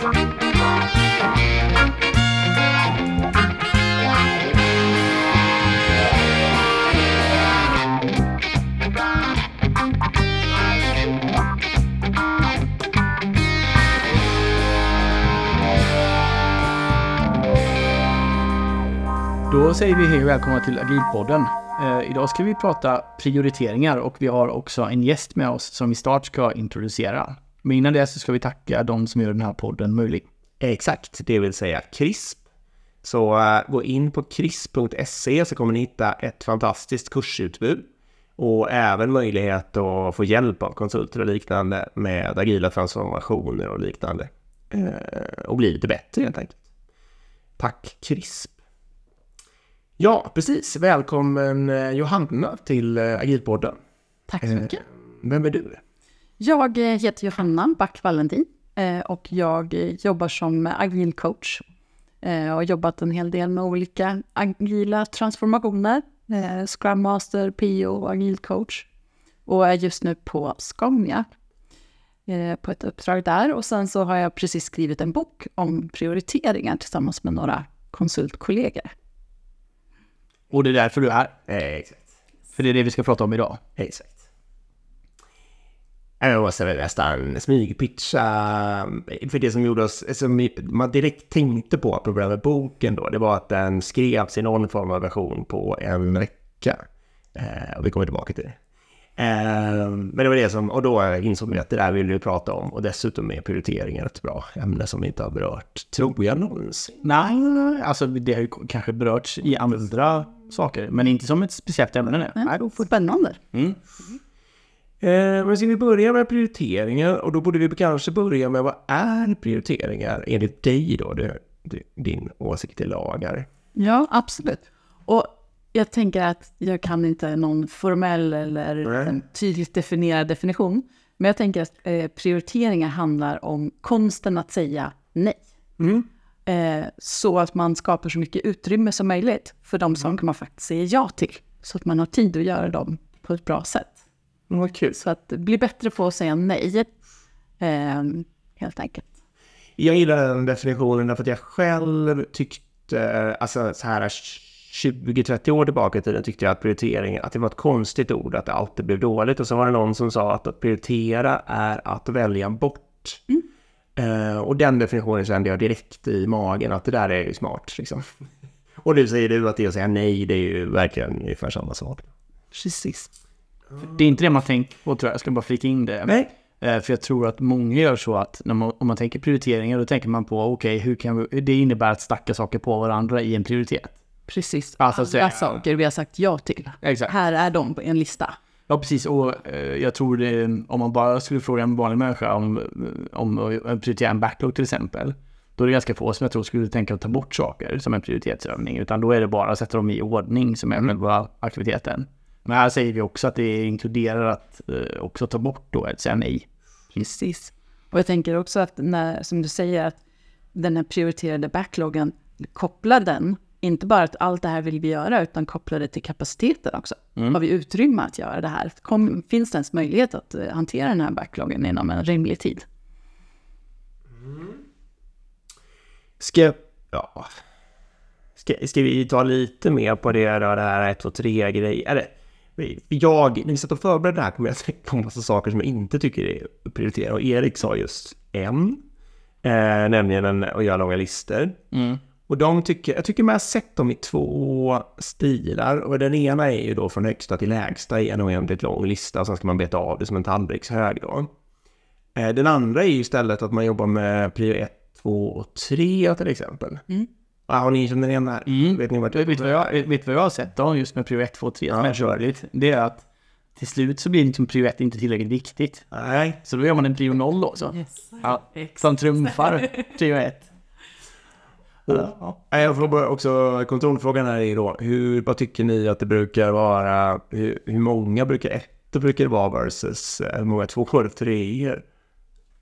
Då säger vi hej och välkomna till Agilpodden. Eh, idag ska vi prata prioriteringar och vi har också en gäst med oss som vi snart ska introducera. Men innan det så ska vi tacka de som gör den här podden möjlig. Exakt, det vill säga CRISP. Så uh, gå in på crisp.se så kommer ni hitta ett fantastiskt kursutbud och även möjlighet att få hjälp av konsulter och liknande med agila transformationer och liknande. Uh, och bli lite bättre helt enkelt. Tack CRISP! Ja, precis. Välkommen eh, Johanna till Agilpodden. Tack så mycket. Vem är du? Jag heter Johanna Back Valentin och jag jobbar som agil coach. Jag har jobbat en hel del med olika agila transformationer. Scrum Master, PO, agil coach. Och är just nu på Scania på ett uppdrag där. Och sen så har jag precis skrivit en bok om prioriteringar tillsammans med några konsultkollegor. Och det är därför du är här. Eh, exakt. För det är det vi ska prata om idag. Exakt. Jag måste väl nästan smygpitcha. För det som gjorde oss, som man direkt tänkte på apropå med boken då, det var att den skrevs i någon form av version på en vecka. Eh, och vi kommer tillbaka till det. Eh, men det var det som, och då insåg vi att det där vill vi prata om. Och dessutom är prioriteringen ett bra ämne som vi inte har berört, tror jag någonsin. Nej, alltså det har ju kanske berörts i andra saker, men inte som ett speciellt ämne nu. Nej, spännande. Mm. Eh, men ska vi börja med prioriteringar och då borde vi kanske börja med vad är prioriteringar enligt dig då, det, din åsikt i lagar? Ja, absolut. Och jag tänker att jag kan inte någon formell eller tydligt definierad definition. Men jag tänker att eh, prioriteringar handlar om konsten att säga nej. Mm. Eh, så att man skapar så mycket utrymme som möjligt för de saker man faktiskt säger ja till. Så att man har tid att göra dem på ett bra sätt. Vad kul. Så att bli bättre på att säga nej, eh, helt enkelt. Jag gillar den definitionen därför att jag själv tyckte, alltså så här 20-30 år tillbaka i tiden tyckte jag att prioritering, att det var ett konstigt ord, att det alltid blev dåligt. Och så var det någon som sa att att prioritera är att välja bort. Mm. Uh, och den definitionen kände jag direkt i magen, att det där är ju smart. Liksom. och nu säger du att det är att säga nej, det är ju verkligen ungefär samma sak. Precis. Det är inte det man tänker på tror jag, jag ska bara flika in det. Nej. Eh, För jag tror att många gör så att när man, om man tänker prioriteringar, då tänker man på okej, hur kan vi, det innebär att stacka saker på varandra i en prioritet. Precis. Alltså, så- Alla saker vi har sagt ja till. Exakt. Här är de på en lista. Ja, precis. Och eh, jag tror det, om man bara skulle fråga en vanlig människa om, om att prioritera en backlog till exempel, då är det ganska få som jag tror skulle tänka att ta bort saker som en prioritetsövning, utan då är det bara att sätta dem i ordning som är själva aktiviteten. Men här säger vi också att det inkluderar att eh, också ta bort då, att säga nej. Precis. Och jag tänker också att när, som du säger, att den här prioriterade backloggen, koppla den, inte bara att allt det här vill vi göra, utan koppla det till kapaciteten också. Har vi utrymme att göra det här? Kom, finns det ens möjlighet att eh, hantera den här backloggen inom en rimlig tid? Ska, ja. ska, ska vi ta lite mer på det då, det här 1, 2, 3 grejer? Jag, när vi satt och förberedde det här kom jag att tänka på en massa saker som jag inte tycker är att prioritera. Och Erik sa just en, eh, nämligen en, att göra långa listor. Mm. Och de tycker, jag tycker man har sett dem i två stilar. Och den ena är ju då från högsta till lägsta i en oändligt lång lista. Sen ska man beta av det som en tallrikshög då. Eh, Den andra är ju istället att man jobbar med prio 1, 2 och 3 till exempel. Mm. Ja, har ni känner igen det här? Mm. Vet ni vart Vet du vad jag, vet, vet vad jag har sett då, just med prio 1, 2, 3 som Ja, är körligt? Det är att till slut så blir liksom prio 1 inte tillräckligt viktigt. Nej. Så då gör man en prio 0 också. Yes. Ja, som trumfar prio 1. Ja. Jag får bara också, kontrollfrågan här är då, hur, vad tycker ni att det brukar vara, hur, hur många brukar ettor brukar det vara versus eh, hur många tvåor och treor?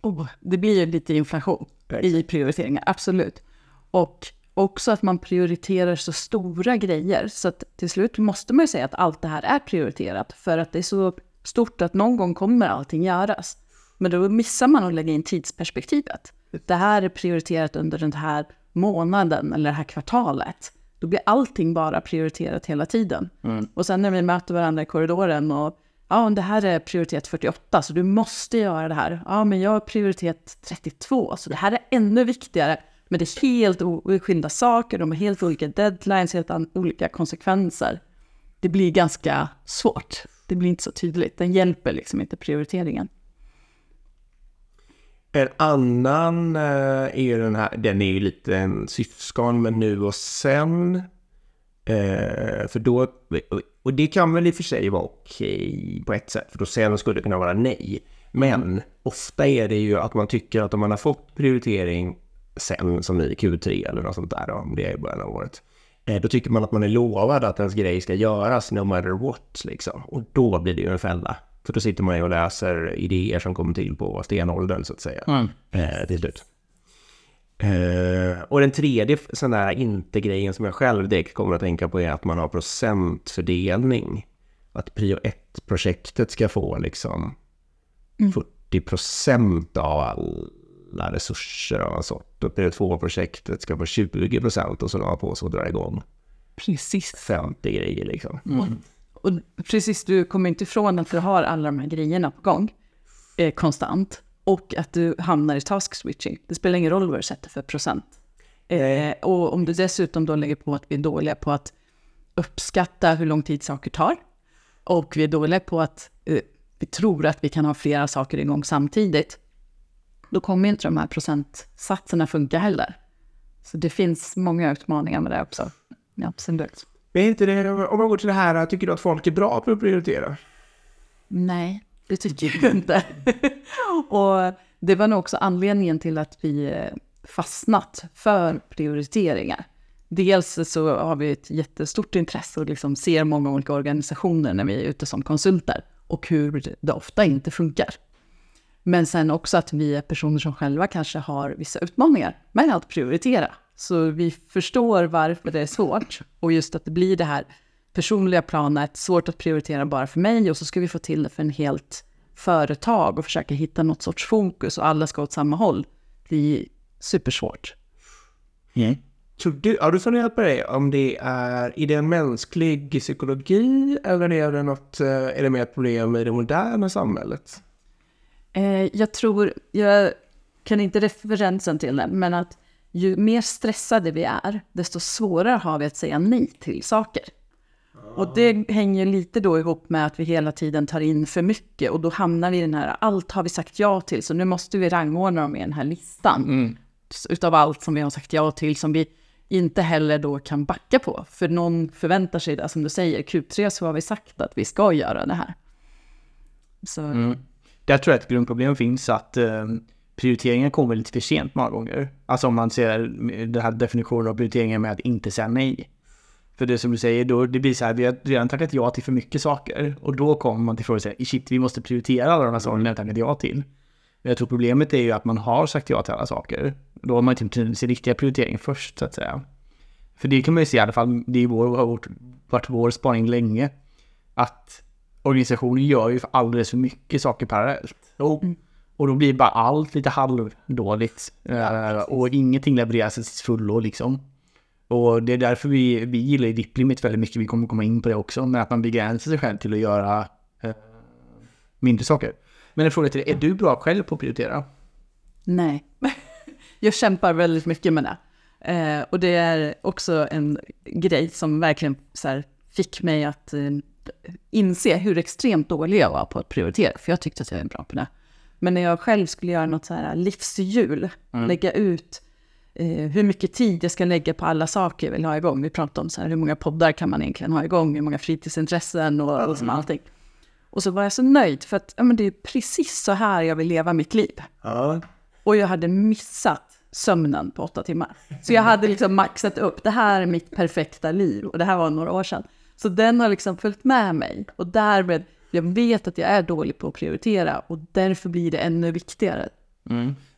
Oh, det blir ju lite inflation i prioriteringar, absolut. Och också att man prioriterar så stora grejer. Så att till slut måste man ju säga att allt det här är prioriterat. För att det är så stort att någon gång kommer allting göras. Men då missar man att lägga in tidsperspektivet. det här är prioriterat under den här månaden eller det här kvartalet. Då blir allting bara prioriterat hela tiden. Och sen när vi möter varandra i korridoren och ja, det här är prioritet 48 så du måste göra det här. Ja, men jag har prioritet 32 så det här är ännu viktigare. Men det är helt skilda saker, de har helt olika deadlines, helt olika konsekvenser. Det blir ganska svårt. Det blir inte så tydligt. Den hjälper liksom inte prioriteringen. En annan eh, är ju den här, den är ju lite en syskon med nu och sen. Eh, för då, och det kan väl i och för sig vara okej på ett sätt, för då sen skulle det kunna vara nej. Men ofta är det ju att man tycker att om man har fått prioritering sen, som i Q3 eller något sånt där, om det är i början av året, eh, då tycker man att man är lovad att ens grej ska göras no matter what, liksom. Och då blir det ju en fälla. För då sitter man ju och läser idéer som kommer till på stenåldern, så att säga Mm. eh, till slut. Eh, och den tredje sån där inte-grejen som jag själv direkt kommer att tänka på är att man har procentfördelning. Att prio 1-projektet ska få liksom 40 procent av alla resurser av en sort. Och prio 2-projektet ska få 20 procent och så la på så och dra igång Precis. 50 grejer liksom. Och precis, du kommer inte ifrån att du har alla de här grejerna på gång eh, konstant. Och att du hamnar i task switching. Det spelar ingen roll vad du sätter för procent. Eh, och om du dessutom då lägger på att vi är dåliga på att uppskatta hur lång tid saker tar. Och vi är dåliga på att eh, vi tror att vi kan ha flera saker igång samtidigt. Då kommer inte de här procentsatserna funka heller. Så det finns många utmaningar med det också. Ja, absolut. Men inte det, om man går till det här, tycker du att folk är bra på att prioritera? Nej, det tycker jag inte. och det var nog också anledningen till att vi eh, fastnat för prioriteringar. Dels så har vi ett jättestort intresse och liksom ser många olika organisationer när vi är ute som konsulter och hur det ofta inte funkar. Men sen också att vi är personer som själva kanske har vissa utmaningar med att prioritera. Så vi förstår varför det är svårt och just att det blir det här personliga planet, svårt att prioritera bara för mig och så ska vi få till det för en helt företag och försöka hitta något sorts fokus och alla ska åt samma håll. Det är supersvårt. Tror du, har du funderat på det? Om det är, är det en mänsklig psykologi eller är det, något, eh, är det mer ett problem i det moderna samhället? Eh, jag tror, jag kan inte referensen till det, men att ju mer stressade vi är, desto svårare har vi att säga nej till saker. Och det hänger lite då ihop med att vi hela tiden tar in för mycket och då hamnar vi i den här, allt har vi sagt ja till, så nu måste vi rangordna dem i den här listan. Utav allt som vi har sagt ja till, som vi inte heller då kan backa på. För någon förväntar sig det, som du säger, Q3 så har vi sagt att vi ska göra det här. Så där tror jag att grundproblemet finns att eh, prioriteringen kommer lite för sent många gånger. Alltså om man ser den här definitionen av prioriteringen med att inte säga nej. För det som du säger, då, det blir så här, vi har redan tackat ja till för mycket saker. Och då kommer man till frågan säga, shit, vi måste prioritera alla de här sakerna vi har tackat ja till. Men jag tror problemet är ju att man har sagt ja till alla saker. Då har man typ inte sin riktiga prioritering först, så att säga. För det kan man ju se i alla fall, det är vår, har vårt, varit vår spaning länge. Att organisationer gör ju alldeles för mycket saker parallellt. Och då blir bara allt lite halvdåligt. Eh, och ingenting levereras till fullo liksom. Och det är därför vi, vi gillar Dip Limit väldigt mycket. Vi kommer komma in på det också. Men att man begränsar sig själv till att göra eh, mindre saker. Men en fråga till dig, är du bra själv på att prioritera? Nej. Jag kämpar väldigt mycket med det. Eh, och det är också en grej som verkligen så här, fick mig att eh, inse hur extremt dålig jag var på att prioritera. För jag tyckte att jag är bra på det. Men när jag själv skulle göra något så här livshjul, lägga ut eh, hur mycket tid jag ska lägga på alla saker jag vill ha igång. Vi pratade om så här, hur många poddar kan man egentligen ha igång, hur många fritidsintressen och, och som allting. Och så var jag så nöjd för att ja, men det är precis så här jag vill leva mitt liv. Ja. Och jag hade missat sömnen på åtta timmar. Så jag hade liksom maxat upp, det här är mitt perfekta liv. Och det här var några år sedan. Så den har liksom följt med mig. Och därmed, jag vet att jag är dålig på att prioritera. Och därför blir det ännu viktigare.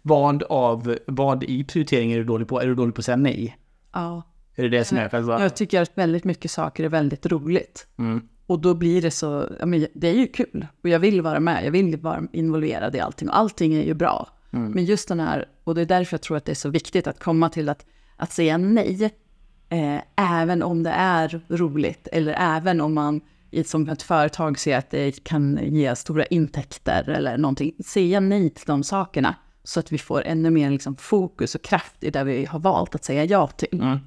Vad, av, vad i prioriteringen är du dålig på? Är du dålig på att säga nej? Ja. Är det det som är själva... Jag tycker att väldigt mycket saker är väldigt roligt. Och då blir det så, ja men det är ju kul. Och jag vill vara med, jag vill vara involverad i allting. Och allting är ju bra. Men just den här, och det är därför jag tror att det är så viktigt att komma till att, att säga nej, eh, även om det är roligt eller även om man i- som ett företag ser att det kan ge stora intäkter eller någonting. Säga nej till de sakerna så att vi får ännu mer liksom, fokus och kraft i det vi har valt att säga ja till. Mm.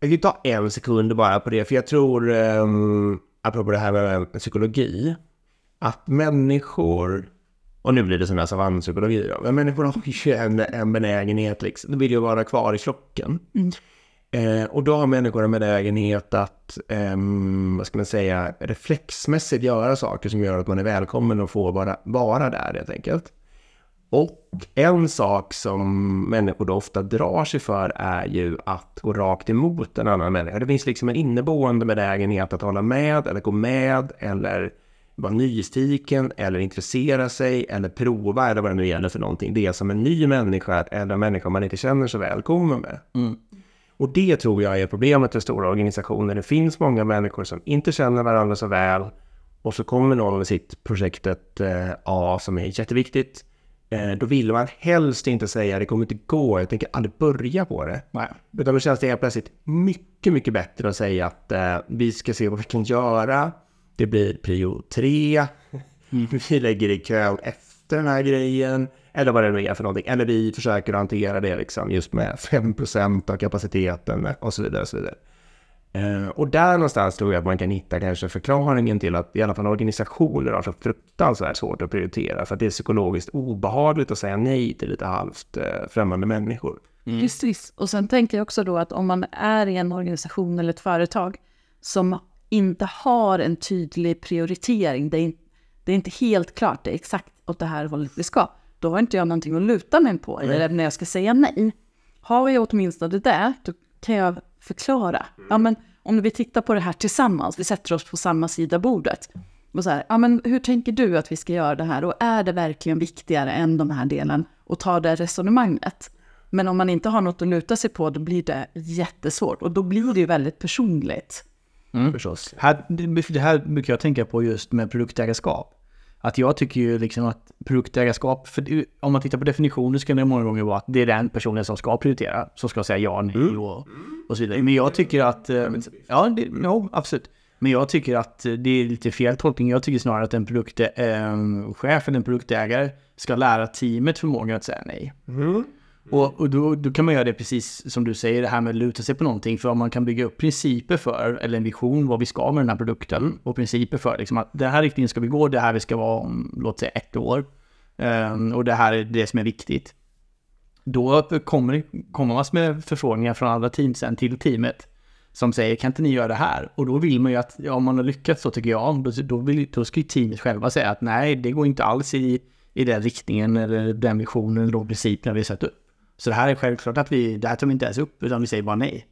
Jag kan ta en sekund bara på det, för jag tror, um, apropå det här med psykologi, att människor, och nu blir det sån här savannpsykologi men människor har ju en, en benägenhet, liksom, de vill ju vara kvar i flocken. Eh, och då har människor en benägenhet att, eh, vad ska man säga, reflexmässigt göra saker som gör att man är välkommen och får vara, vara där helt enkelt. Och en sak som människor då ofta drar sig för är ju att gå rakt emot en annan människa. Det finns liksom en inneboende benägenhet att hålla med eller gå med eller vara nyfiken eller intressera sig eller prova eller vad det nu gäller för någonting. Det som en ny människa eller en människa man inte känner så väl kommer med. Mm. Och det tror jag är problemet i stora organisationer. Det finns många människor som inte känner varandra så väl och så kommer någon med sitt projektet eh, A som är jätteviktigt. Eh, då vill man helst inte säga det kommer inte gå, jag tänker aldrig börja på det. Nej. Utan då känns det helt plötsligt mycket, mycket bättre att säga att eh, vi ska se vad vi kan göra. Det blir prio tre. Vi lägger i kön den här grejen. Eller vad det nu är för någonting. Eller vi försöker hantera det liksom just med 5% av kapaciteten och så vidare. Och, så vidare. Eh, och där någonstans tror jag att man kan hitta kanske förklaringen till att i alla fall organisationer har så fruktansvärt svårt att prioritera. För att det är psykologiskt obehagligt att säga nej till lite halvt eh, främmande människor. Mm. Precis. Och sen tänker jag också då att om man är i en organisation eller ett företag som inte har en tydlig prioritering, det är, inte det är inte helt klart, det är exakt åt det här hållet vi ska, då har inte jag någonting att luta mig på eller när jag ska säga nej. Har jag åtminstone det, då kan jag förklara. Ja, men om vi tittar på det här tillsammans, vi sätter oss på samma sida bordet. Och så här, ja, men hur tänker du att vi ska göra det här? Och är det verkligen viktigare än de här delen? Och ta det resonemanget. Men om man inte har något att luta sig på, då blir det jättesvårt. Och då blir det ju väldigt personligt. Förstås. Här, det, det här brukar jag tänka på just med produktägarskap. Att jag tycker ju liksom att produktägarskap, för om man tittar på definitionen så kan det många gånger vara att det är den personen som ska prioritera, som ska säga ja, nej och, och så vidare. Men jag tycker att, eh, ja, det, no, absolut. Men jag tycker att eh, det är lite fel tolkning. Jag tycker snarare att en produktchef eller en produktägare ska lära teamet förmågan att säga nej. Och, och då, då kan man göra det precis som du säger, det här med att luta sig på någonting. För om man kan bygga upp principer för, eller en vision vad vi ska med den här produkten. Och principer för liksom att den här riktningen ska vi gå, det här vi ska vara om, låt säga ett år. Ehm, och det här är det som är viktigt. Då kommer, kommer man med förfrågningar från andra team sen till teamet. Som säger, kan inte ni göra det här? Och då vill man ju att, ja, om man har lyckats så tycker jag, då, då, vill, då ska ju teamet själva säga att nej, det går inte alls i, i den riktningen eller den visionen eller de principerna vi har satt upp. Så det här är självklart att vi, det här tar vi inte ens upp, utan vi säger bara nej.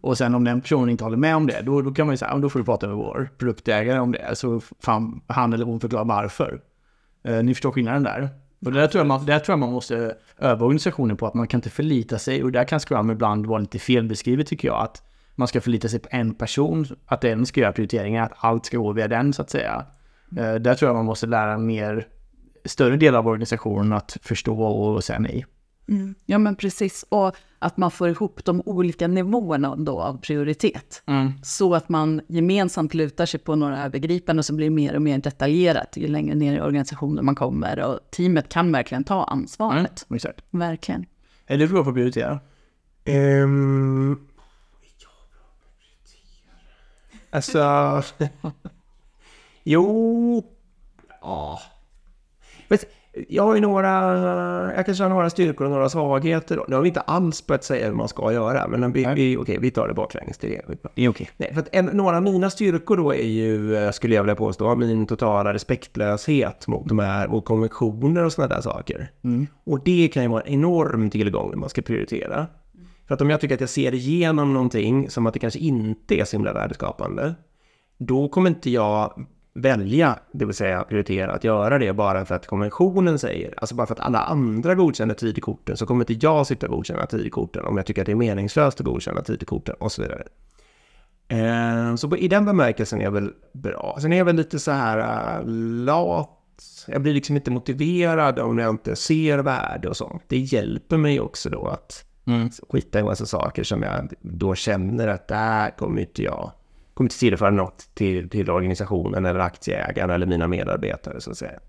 Och sen om den personen inte håller med om det, då, då kan man ju säga, då får du prata med vår produktägare om det, så fan, han eller hon förklarar varför. Eh, ni förstår skillnaden där. Och där tror, jag man, där tror jag man måste öva organisationen på, att man kan inte förlita sig, och där kan Scrum ibland vara lite felbeskrivet tycker jag, att man ska förlita sig på en person, att den ska göra prioriteringar, att allt ska gå via den så att säga. Eh, där tror jag man måste lära mer, större del av organisationen att förstå och säga nej. Ja, men precis. Och att man får ihop de olika nivåerna då av prioritet. Så att man gemensamt lutar sig på några övergripande och så blir mer och mer detaljerat ju längre ner i organisationen man kommer. Och teamet kan verkligen ta ansvaret. Exakt. Verkligen. Är du bra på att prioritera? Um, alltså... jo... Ja. Jag har ju några... Jag kanske har några styrkor och några svagheter. då. Nu har vi inte alls börjat säga hur man ska göra, men vi, vi, okej, vi tar det baklänges. Det är skitbra. Det är okej. Nej, för att en, några av mina styrkor då är ju, eh, skulle jag vilja påstå, min totala respektlöshet mot de här, mot konventioner och sådana där saker. Och det kan ju vara en enorm tillgång när man ska prioritera. För att om jag tycker att jag ser igenom någonting som att det kanske inte är så himla värdeskapande, då kommer inte jag välja, det vill säga prioritera att göra det bara för att konventionen säger, alltså bara för att alla andra godkänner tidkorten så kommer inte jag sitta och godkänna tidkorten om jag tycker att det är meningslöst att godkänna tidkorten och så vidare. Eh, Så i den bemärkelsen är jag väl bra. Sen är jag väl lite så här äh, lat jag blir liksom inte motiverad om jag inte ser värde och sånt. Det hjälper mig också då att Mm. skita i massa saker som jag då känner att där kommer inte jag, kommer inte tillföra något till, till organisationen eller aktieägarna eller mina medarbetare så att säga.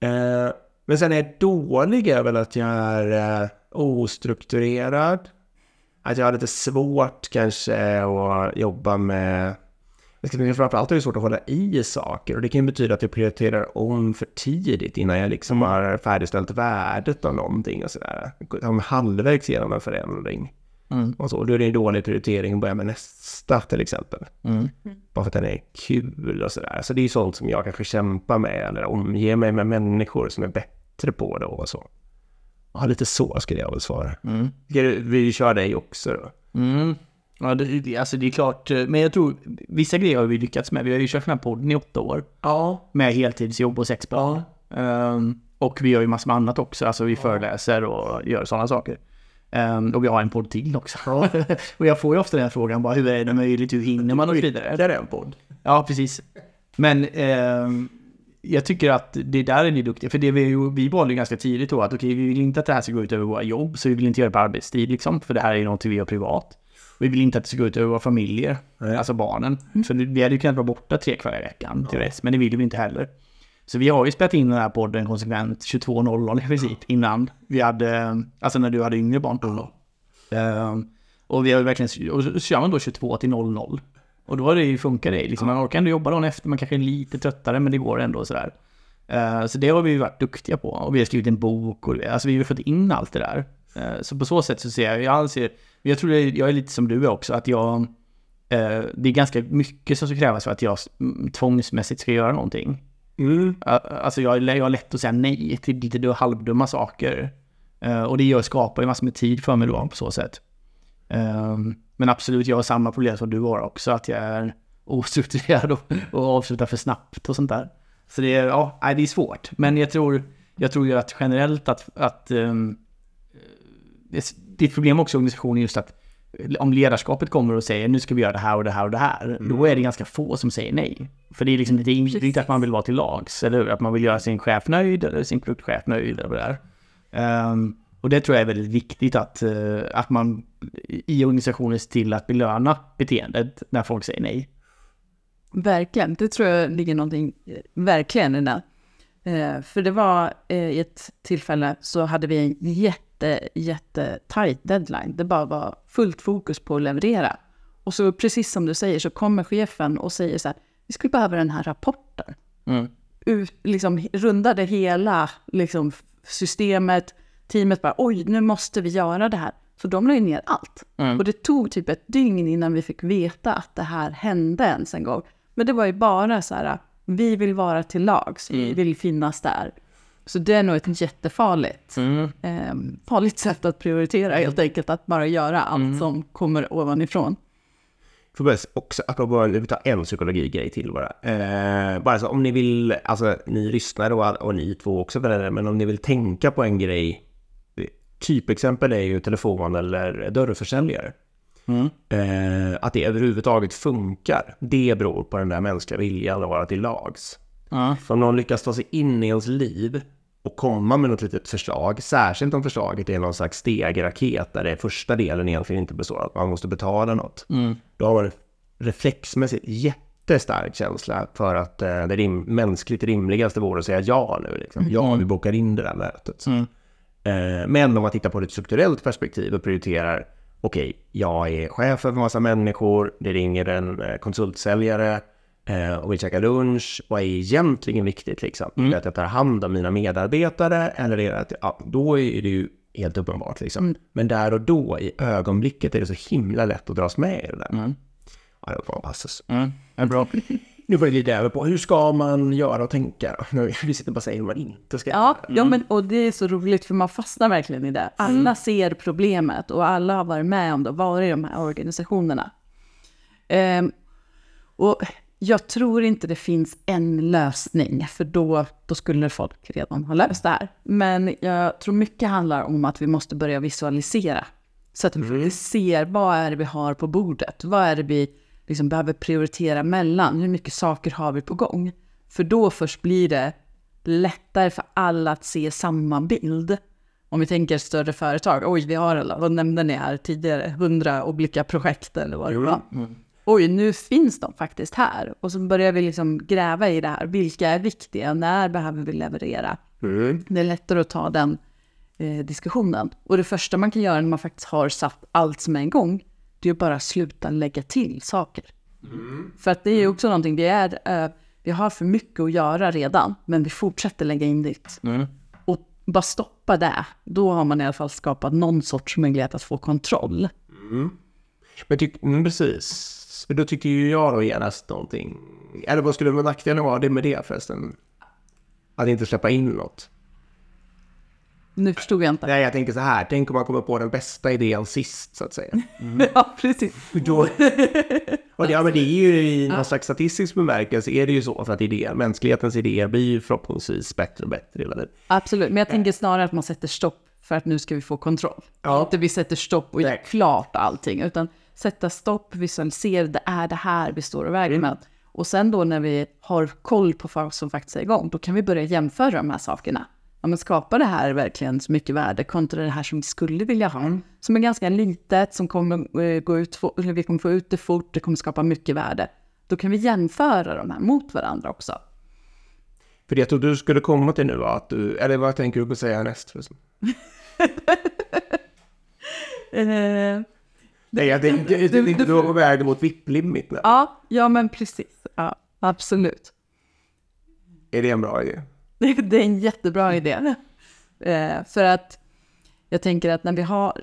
Eh, men sen är jag dålig är väl att jag är eh, ostrukturerad. Att jag har lite svårt kanske att jobba med jag ska framförallt är det svårt att hålla i saker och det kan betyda att jag prioriterar om för tidigt innan jag liksom har färdigställt värdet av någonting och sådär. Jag halvvägs genom en förändring. Mm. Och så. Då är det en dålig prioritering att börja med nästa till exempel. Mm. Bara för att den är kul och sådär. Så det är ju sånt som jag kanske kämpar med eller omger mig med människor som är bättre på det och så. Ja, lite så skulle jag väl svara. Mm. Ska du- Vi kör dig också då. Mm. Ja, det, alltså det är klart, men jag tror vissa grejer har vi lyckats med. Vi har ju kört den här podden i åtta år Ja. med heltidsjobb och sex barn. Ehm, och vi gör ju massor med annat också, alltså vi föreläser och gör sådana saker. Ehm, och vi har en podd till också. och jag får ju ofta den här frågan bara, hur är det möjligt, hur hinner man och så vidare. Där är en podd. Ja, precis. Men ehm, jag tycker att det där är ni duktiga. För det vi, ju- vi valde ju ganska tidigt då att okej, vi vill inte att det här ska gå ut över våra jobb. Så vi vill inte göra det på arbetstid liksom. För det här är ju något vi gör privat. Vi vill inte att det ska gå ut över våra familjer. Nej. Alltså barnen. För det- vi hade ju kunnat vara borta tre kvällar i veckan till dess. Men det vill vi inte heller. Så vi har ju spelat in den här podden konsekvent 22.00 i princip innan vi hade, alltså när du hade yngre barn. Ehm, och vi har ju verkligen, och så kör man då 22 till 00. Och då har det ju funkat det. Liksom, man orkar ändå jobba dagen efter, man kanske är lite tröttare men det går ändå sådär. Eh, så det har vi ju varit duktiga på. Och vi har skrivit en bok och alltså vi har fått in allt det där. Eh, så på så sätt så ser jag, jag anser, jag tror jag är lite som du är också, att jag, eh, det är ganska mycket som ska krävas för att jag mm, tvångsmässigt ska göra någonting. Mm. Alltså jag, jag har lätt att säga nej till lite halvdumma saker. Uh, och det gör, skapar ju massor med tid för mig då på så sätt. Um, men absolut, jag har samma problem som du har också, att jag är ostrukturerad och, och avslutar för snabbt och sånt där. Så det är, ja, nej, det är svårt. Men jag tror, jag tror ju att generellt att, att ehm, eh, um, det är ett problem också i organisationen just att om ledarskapet kommer och säger nu ska vi göra det här och det här och det här, då är det ganska få som säger nej. För det är liksom lite inbyggt att man vill vara till lags, eller hur? Att man vill göra sin chef nöjd eller sin produktchef nöjd eller vad det är. Ehm, och det tror jag är väldigt viktigt att, eh, att man i organisationen ser till att belöna beteendet när folk säger nej. Verkligen, det tror jag ligger någonting eh, verkligen i det. Eh, för det var i ett tillfälle så hade vi en jätte, jätte tight deadline. Det bara var fullt fokus på att leverera. Och så precis som du säger så kommer chefen och säger så här, vi skulle behöva den här rapporten. Mm. Ut, liksom rundade hela liksom, systemet, teamet bara, oj, nu måste vi göra det här. Så de la ju ner allt. Mm. Och det tog typ ett dygn innan vi fick veta att det här hände ens en gång. Men det var ju bara så här, vi vill vara till lags, vi vill finnas där. Så det är nog ett jättefarligt Mm. eh, farligt sätt att prioritera helt enkelt, att bara göra allt som kommer ovanifrån. Får bara också, apropå, vi tar en psykologigrej till bara. Eh, bara så om ni vill, alltså ni lyssnar och, och ni två också för det, men om ni vill tänka på en grej. Typexempel är ju telefon eller dörrförsäljare. Mm. Eh, att det överhuvudtaget funkar, det beror på den där mänskliga viljan att vara till lags. Ja. För om någon lyckas ta sig in i ens liv och komma med något litet förslag, särskilt om förslaget är någon slags stegraket där det första delen egentligen inte består av att man måste betala något. Mm. Då har man reflexmässigt jättestark känsla för att eh, det rim- mänskligt rimligaste vore att säga ja nu. Liksom. Ja, vi bokar in det där mötet. Mm. Eh, men om man tittar på ett strukturellt perspektiv och prioriterar, okej, jag är chef för en massa människor, det ringer en eh, konsultsäljare eh, och vill käka lunch. Vad är egentligen viktigt liksom? Är det att jag tar hand om mina medarbetare eller är det att, ja, då är det ju helt uppenbart liksom. Men där och då, i ögonblicket, är det så himla lätt att dras med i det där. Mm. Ja, det var passus. Mm. Det är bra. Nu får vi glida över på hur ska man göra och tänka? Nu, vi sitter bara och säger hur man inte ska Ja, ja men, och det är så roligt för man fastnar verkligen i det. Alla ser problemet och alla har varit med om det och varit i de här organisationerna. Ehm, och jag tror inte det finns en lösning, för då, då skulle folk redan ha löst det här. Men jag tror mycket handlar om att vi måste börja visualisera. Så att vi ser vad är det vi har på bordet? Vad är det vi liksom behöver prioritera mellan? Hur mycket saker har vi på gång? För då först blir det lättare för alla att se samma bild. Om vi tänker större företag, oj vi har alla, vad nämnde ni här tidigare, hundra olika projekt eller vad det var. Oj, nu finns de faktiskt här. Och så börjar vi liksom gräva i det här, vilka är viktiga, när behöver vi leverera? Mm. Det är lättare att ta den eh, diskussionen. Och det första man kan göra när man faktiskt har satt allt som är en gång, det är att bara sluta lägga till saker. För att det är ju också någonting, vi, är, eh, vi har för mycket att göra redan, men vi fortsätter lägga in dit. Mm. Och bara stoppa det, då har man i alla fall skapat någon sorts möjlighet att få kontroll. Men tyck, mm, precis. För då tycker ju jag då genast någonting. Eller vad skulle nackdelen vara det med det förresten? Att inte släppa in något. Nu förstod jag inte. Nej, jag tänker så här. Tänk om man kommer på den bästa idén sist, så att säga. ja, precis. Då... och det, ja, men det är ju i någon slags statistisk bemärkelse är det ju så för att idéer, mänsklighetens idéer blir ju förhoppningsvis bättre och bättre hela tiden. Absolut, men jag tänker snarare att man sätter stopp för att nu ska vi få kontroll. Ja. Inte vi sätter stopp och gör klart allting, utan sätta stopp, visualisera, det är det här vi står och väger Mm. med. Och sen då när vi har koll på vad som faktiskt är igång, då kan vi börja jämföra de här sakerna. Ja, men skapar det här verkligen så mycket värde kontra det här som vi skulle vilja ha? Mm. Som är ganska litet, som kommer eh, gå ut, eller vi kommer få ut det fort, det kommer skapa mycket värde. Då kan vi jämföra de här mot varandra också. För det jag tror du skulle komma till nu att du, eller vad tänker du på att säga näst? förresten? Eh, Nej, jag tänkte du- du, du- var på väg mot VIP-limit nu. ja, ja, men precis. Ja, absolut. Är det en bra idé? Det är en jättebra idé. Eh, för att jag tänker att när vi har...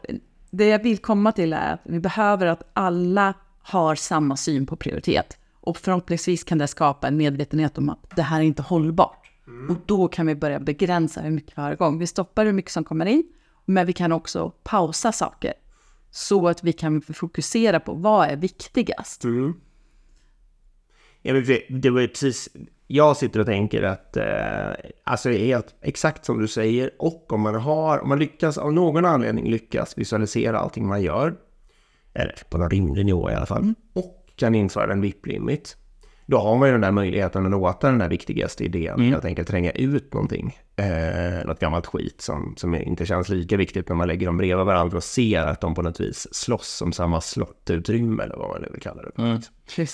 Det jag vill komma till är att vi behöver att alla har samma syn på prioritet. Och förhoppningsvis kan det skapa en medvetenhet om att det här är inte hållbart. Och då kan vi börja begränsa hur mycket vi har igång. Vi stoppar hur mycket som kommer in, men vi kan också pausa saker. Så att vi kan fokusera på vad är viktigast. Mm. Ja, det, var precis, jag sitter och tänker att, eh, alltså helt exakt som du säger, och om man har, om man lyckas, av någon anledning lyckas visualisera allting man gör, eller på någon rimlig nivå i alla fall, och kan införa en VIP-limit, då har man ju den där möjligheten att låta den där viktigaste idén helt enkelt tränga ut någonting. Eh, något gammalt skit som, som inte känns lika viktigt när man lägger dem bredvid varandra och ser att de på något vis slåss om samma slottutrymme eller vad man nu vill kalla det. Mm.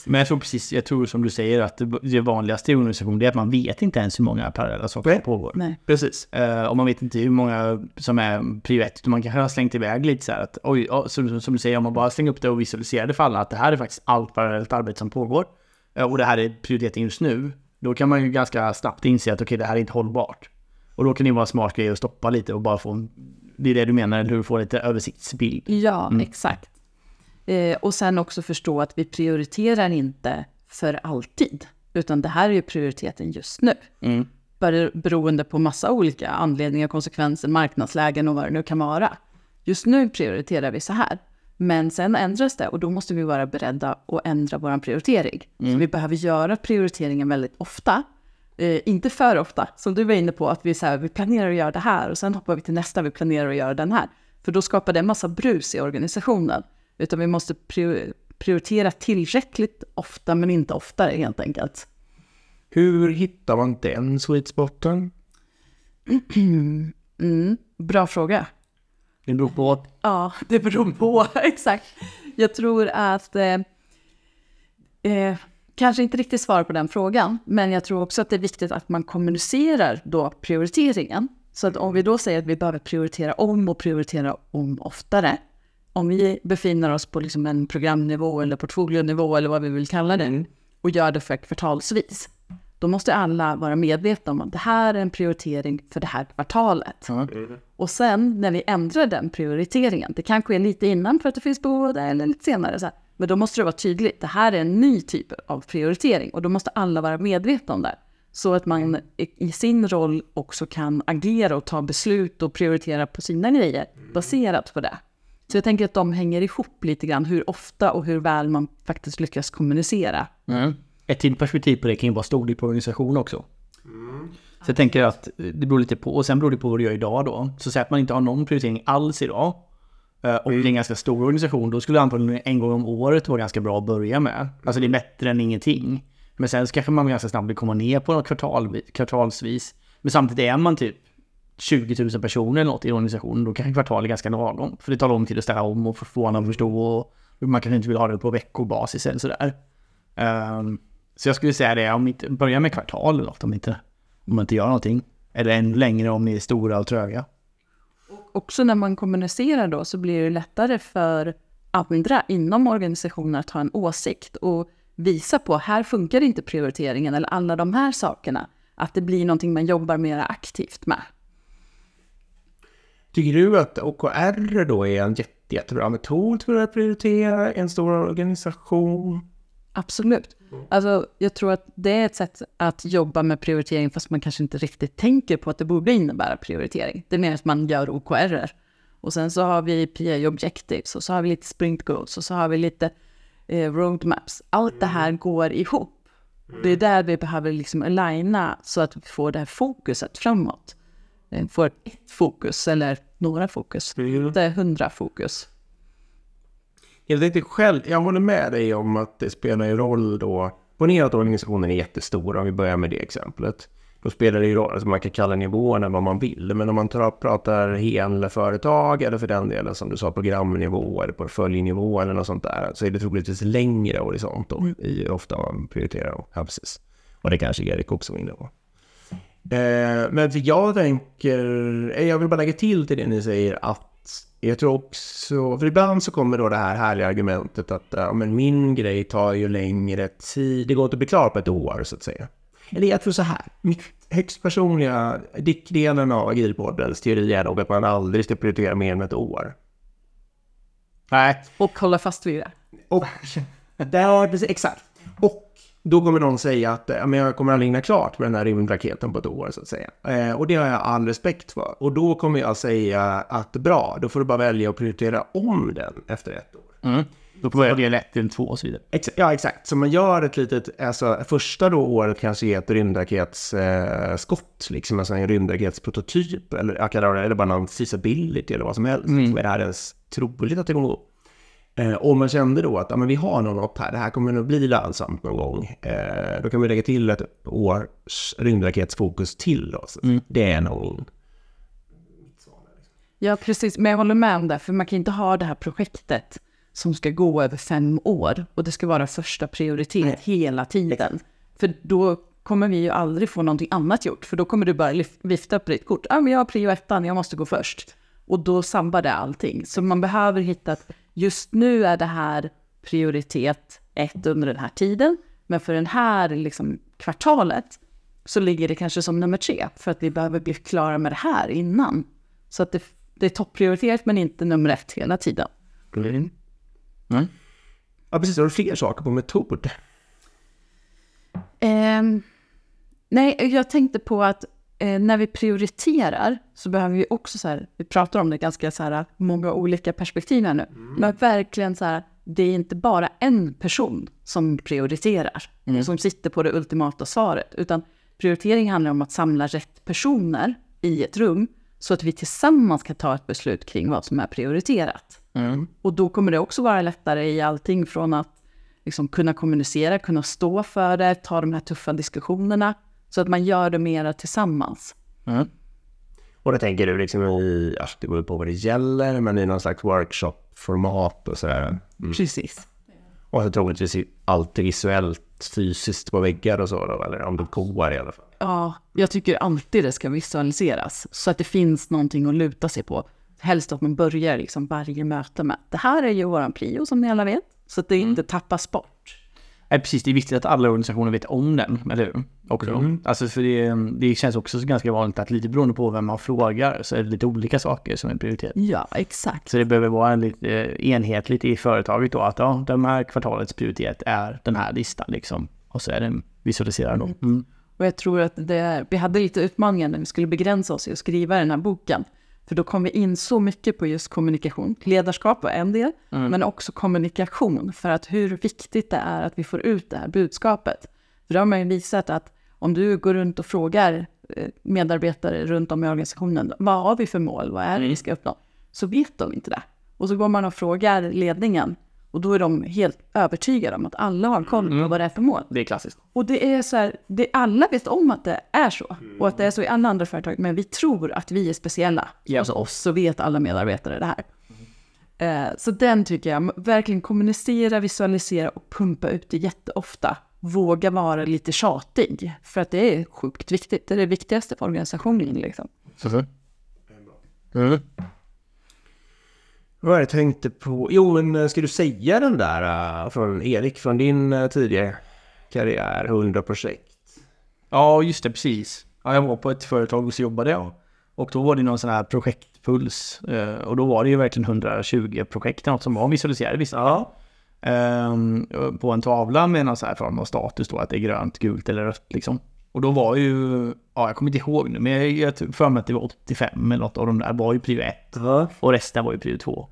Men jag tror precis, jag tror som du säger att det, vanligaste i organisation det är att man vet inte ens hur många parallella saker som pågår. Nej. Precis. Eh, och man vet inte hur många som är prio ett. Man kanske har slängt iväg lite så här att oj, som, som du säger, om man bara slänger upp det och visualiserar det för alla att det här är faktiskt allt parallellt arbete som pågår. Eh, och det här är prioriteten just nu. Då kan man ju ganska snabbt inse att okej, det här är inte hållbart. Och då kan det vara en smart grej att stoppa lite och bara få en, det är det du menar, eller hur? Få lite översiktsbild. Ja, exakt. Eh, och sen också förstå att vi prioriterar inte för alltid, utan det här är ju prioriteten just nu. Mm. Bara beroende på massa olika anledningar, konsekvenser, marknadslägen och vad det nu kan vara. Just nu prioriterar vi så här, men sen ändras det och då måste vi vara beredda att ändra vår prioritering. Så vi behöver göra prioriteringen väldigt ofta. Eh, inte för ofta, som du var inne på, att vi, så här, vi planerar att göra det här och sen hoppar vi till nästa, vi planerar att göra den här. För då skapar det en massa brus i organisationen. Utan vi måste prior- prioritera tillräckligt ofta, men inte oftare helt enkelt. Hur hittar man den sweet spoten? Mm, bra fråga. Det beror på Ja, det beror på. Exakt. Jag tror att... Eh, eh, kanske inte riktigt svar på den frågan, men jag tror också att det är viktigt att man kommunicerar då prioriteringen. Så att om vi då säger att vi behöver prioritera om och prioritera om oftare. Om vi befinner oss på liksom en programnivå eller portfolionivå eller vad vi vill kalla det och gör det för kvartalsvis. Då måste alla vara medvetna om att det här är en prioritering för det här kvartalet. Och sen när vi ändrar den prioriteringen, det kan ske lite innan för att det finns behov det eller lite senare, så här, men då måste det vara tydligt, det här är en ny typ av prioritering och då måste alla vara medvetna om det. Så att man i i sin roll också kan agera och ta beslut och prioritera på sina grejer baserat på det. Så jag tänker att de hänger ihop lite grann, hur ofta och hur väl man faktiskt lyckas kommunicera. Mm. Ett till perspektiv på det kan ju vara storlek på organisation också. Så jag tänker att det beror lite på, och sen beror det på vad du gör idag då. Så säg att man inte har någon prioritering alls idag. eh, Och det är en ganska stor organisation, då skulle antagligen en gång om året vara ganska bra att börja med. Alltså det är bättre än ingenting. Men sen så kanske man ganska snabbt vill komma ner på något kvartal, kvartalsvis. Men samtidigt är man typ 20 000 personer eller något i organisationen, då kanske kvartal är ganska lagom. För det tar lång tid att ställa om och få andra att förstå och man kanske inte vill ha det på veckobasis eller sådär. Um, så jag skulle säga det, om inte, börja med kvartal eller något om inte, om man inte gör någonting. Eller ännu längre om ni är stora och tröga. Också när man kommunicerar då så blir det lättare för andra inom organisationen att ha en åsikt och visa på här funkar inte prioriteringen eller alla de här sakerna. Att det blir någonting man jobbar mer aktivt med. Tycker du att OKR då är en jätte, jättebra metod för att prioritera en stor organisation? Absolut. Alltså, jag tror att det är ett sätt att jobba med prioritering fast man kanske inte riktigt tänker på att det borde innebära prioritering. Det är mer att man gör OKR. Och sen så har vi PA Objectives och så har vi lite sprint goals och så har vi lite eh, roadmaps. Allt det här går ihop. Det är där vi behöver liksom aligna så att vi får det här fokuset framåt. Eh, får ett fokus eller några fokus, inte hundra fokus. Jag tänkte själv, jag håller med dig om att det spelar en roll då. Ponera att organisationen är jättestor, om vi börjar med det exemplet. Då spelar det ju roll, alltså man kan kalla nivåerna vad man vill, men om man tar, pratar hel företag eller för den delen som du sa programnivå eller portföljnivå eller något sånt där, så är det troligtvis längre horisont då, mm. i ofta man prioriterar. Ja, precis. Och det kanske Erik också var inne på. Eh, men jag tänker, eh, jag vill bara lägga till till det ni säger att jag tror också, för ibland så kommer då det här härliga argumentet att ja, men min grej tar ju längre tid, det går inte att bli klar på ett år så att säga. Eller jag tror så här, mitt högst personliga, dickdelen av Agilpoddens teori är nog att man aldrig ska prioritera mer än ett år. Nej. Och hålla fast vid det. Och, där, exakt. Och då kommer någon säga att ja, men jag kommer aldrig hinna klart med den här rymdraketen på ett år så att säga. Eh, och det har jag all respekt för. Och då kommer jag säga att bra, då får du bara välja att prioritera om den efter ett år. Mm. Då får jag välja ett till två och så vidare. Exa ja, exakt. Så man gör ett litet, alltså första då året kanske är ett rymdraketsskott, eh, liksom alltså en rymdraketsprototyp, eller, det, eller bara någon feasibility eller vad som helst. Mm. är det här ens troligt att det kommer gå? Eh, om man kände då att ja, men vi har något här, det här kommer nog bli lönsamt någon gång. Eh, då kan vi lägga till ett års rymdraketsfokus till. Då, mm. Det är nog... Ja, precis. Men jag håller med om det, för man kan inte ha det här projektet som ska gå över fem år och det ska vara första prioritet Nej. hela tiden. För då kommer vi ju aldrig få någonting annat gjort, för då kommer du bara vifta på ditt kort. Ja, men jag har prio ettan, jag måste gå först. Och då sambar det allting. Så man behöver hitta att just nu är det här prioritet ett under den här tiden, men för den här liksom, kvartalet så ligger det kanske som nummer tre, för att vi behöver bli klara med det här innan. Så att det, det är topprioritet, men inte nummer ett hela tiden. Mm. Mm. Ja, precis. Har du fler saker på metod? Um, nej, jag tänkte på att eh, när vi prioriterar så behöver vi också så här, vi pratar om det ganska så här, många olika perspektiv här nu, mm. men verkligen så här, det är inte bara en person som prioriterar, mm. som sitter på det ultimata svaret, utan prioritering handlar om att samla rätt personer i ett rum så att vi tillsammans kan ta ett beslut kring vad som är prioriterat. Mm. Och då kommer det också vara lättare i allting från att liksom kunna kommunicera, kunna stå för det, ta de här tuffa diskussionerna, så att man gör det mera tillsammans. Mm. Och då tänker du liksom i, ja, det beror på vad det gäller, men i någon slags workshop-format och sådär. Mm. Precis. Och så troligtvis allt visuellt, fysiskt på väggar och så då, eller om det går i alla fall. Ja, jag tycker alltid det ska visualiseras så att det finns någonting att luta sig på. Helst att man börjar liksom varje möte med det här är ju våran prio som ni alla vet, så att det mm. inte tappas bort. Nej, precis. Det är viktigt att alla organisationer vet om den, eller hur? Också. Mm. Alltså för det, det känns också ganska vanligt att lite beroende på vem man frågar så är det lite olika saker som är prioritet. Ja, exakt. Så det behöver vara en lite eh, enhetligt i företaget då att ja, de här kvartalets prioritet är den här listan liksom. Och så är den visualiserad då. Mm. mm. Och jag tror att det, vi hade lite utmaningar när vi skulle begränsa oss i att skriva den här boken. För då kom vi in så mycket på just kommunikation. Ledarskap var en del, mm. men också kommunikation. För att hur viktigt det är att vi får ut det här budskapet. För då har man ju visat att om du går runt och frågar eh, medarbetare runt om i organisationen, vad har vi för mål, vad är det vi ska uppnå? Så vet de inte det. Och så går man och frågar ledningen Och då är de helt övertygade om att alla har koll på vad det är för mål. Det är klassiskt. Och det är så här, det, alla vet om att det är så. Och att det är så i alla andra företag. Men vi tror att vi är speciella. Ja. Hos oss så vet alla medarbetare det här. Eh, så den tycker jag, verkligen kommunicera, visualisera och pumpa ut det jätteofta. Våga vara lite tjatig. För att det är sjukt viktigt. Det är det viktigaste för organisationen liksom. Mm. Vad jag tänkte på? Jo, men eh, ska du säga den där eh, från Erik, från din eh, tidigare karriär, 100 projekt? Ja, just det, precis. Ja, jag var på ett företag och så jobbade jag. Och då var det någon sån här projektpuls. Och då var det ju verkligen 120 projekt något som var visualiserade vissa. Ja. Ehm, på en tavla med någon sån här form av status då, att det är grönt, gult eller rött liksom. Och då var ju, ja jag kommer inte ihåg nu, men jag, jag tror för mig att det var 85 eller något av de där var ju prio 1. ja. Och resten var ju prio 2.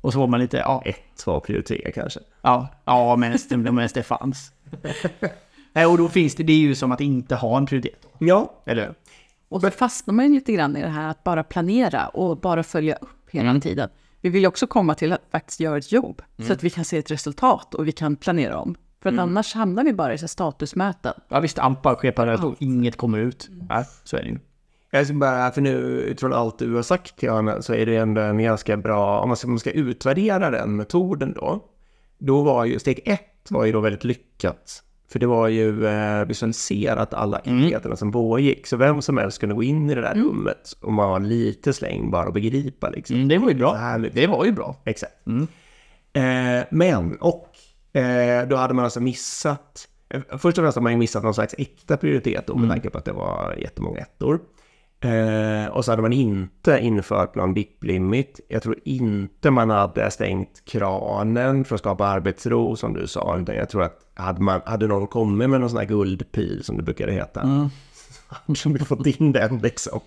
Och så var man lite, ja, Ett var prio tre kanske. ja, ja men det, men det fanns. Nej, och då finns det, det är ju som att inte ha en prioritet. Ja. Eller hur? Och så fastnar man ju lite grann i det här att bara planera och bara följa upp hela tiden. Vi vill ju också komma till att faktiskt göra ett jobb så att vi kan se ett resultat och vi kan planera om. För att annars hamnar vi bara i så här statusmöten. Ja visst, Ampa sker parallellt och inget kommer ut. Nej, så är det ju. Jag ska bara, för nu utifrån allt du har sagt till Anna så är det ändå en ganska bra, om man ska, om man ska utvärdera den metoden då. Då var ju steg ett var ju då väldigt lyckat. För det var ju eh, visualiserat alla aktiviteterna som pågick. Så vem som helst kunde gå in i det där rummet och man var lite släng bara och begripa liksom. Mm, det var ju bra. här Det var ju bra. Exakt. Eh, men, och eh, då hade man alltså missat, eh, först och främst har man ju missat någon slags äkta prioritet då, med tanke på att det var jättemånga ettor. Eh, och så hade man inte infört någon BIP-limit. Jag tror inte man hade stängt kranen för att skapa arbetsro som du sa, utan jag tror att hade, man, hade någon kommit med någon sån här guldpil som det brukade heta, hade vi fått in den liksom,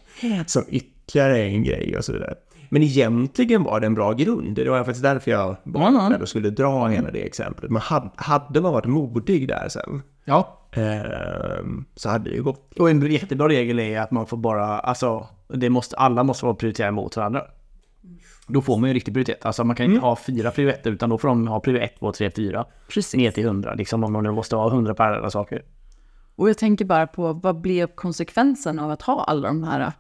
som ytterligare en grej och så vidare. Men egentligen var det en bra grund. Det var faktiskt därför jag var där och skulle dra hela det exemplet. Men hade, hade man varit modig där sen, Ja. ehm, så hade det ju gått. Och en jättebra regel är att man får bara, alltså, det måste, alla måste vara prioriterade mot varandra. Då får man ju riktig prioritet. Alltså man kan inte ha fyra prio ettor, utan då får de ha prio 1, 2, 3, 4. Precis. Ner till 100, liksom om man nu måste ha 100 parallella saker. Och jag tänker bara på vad blev konsekvensen av att ha alla de här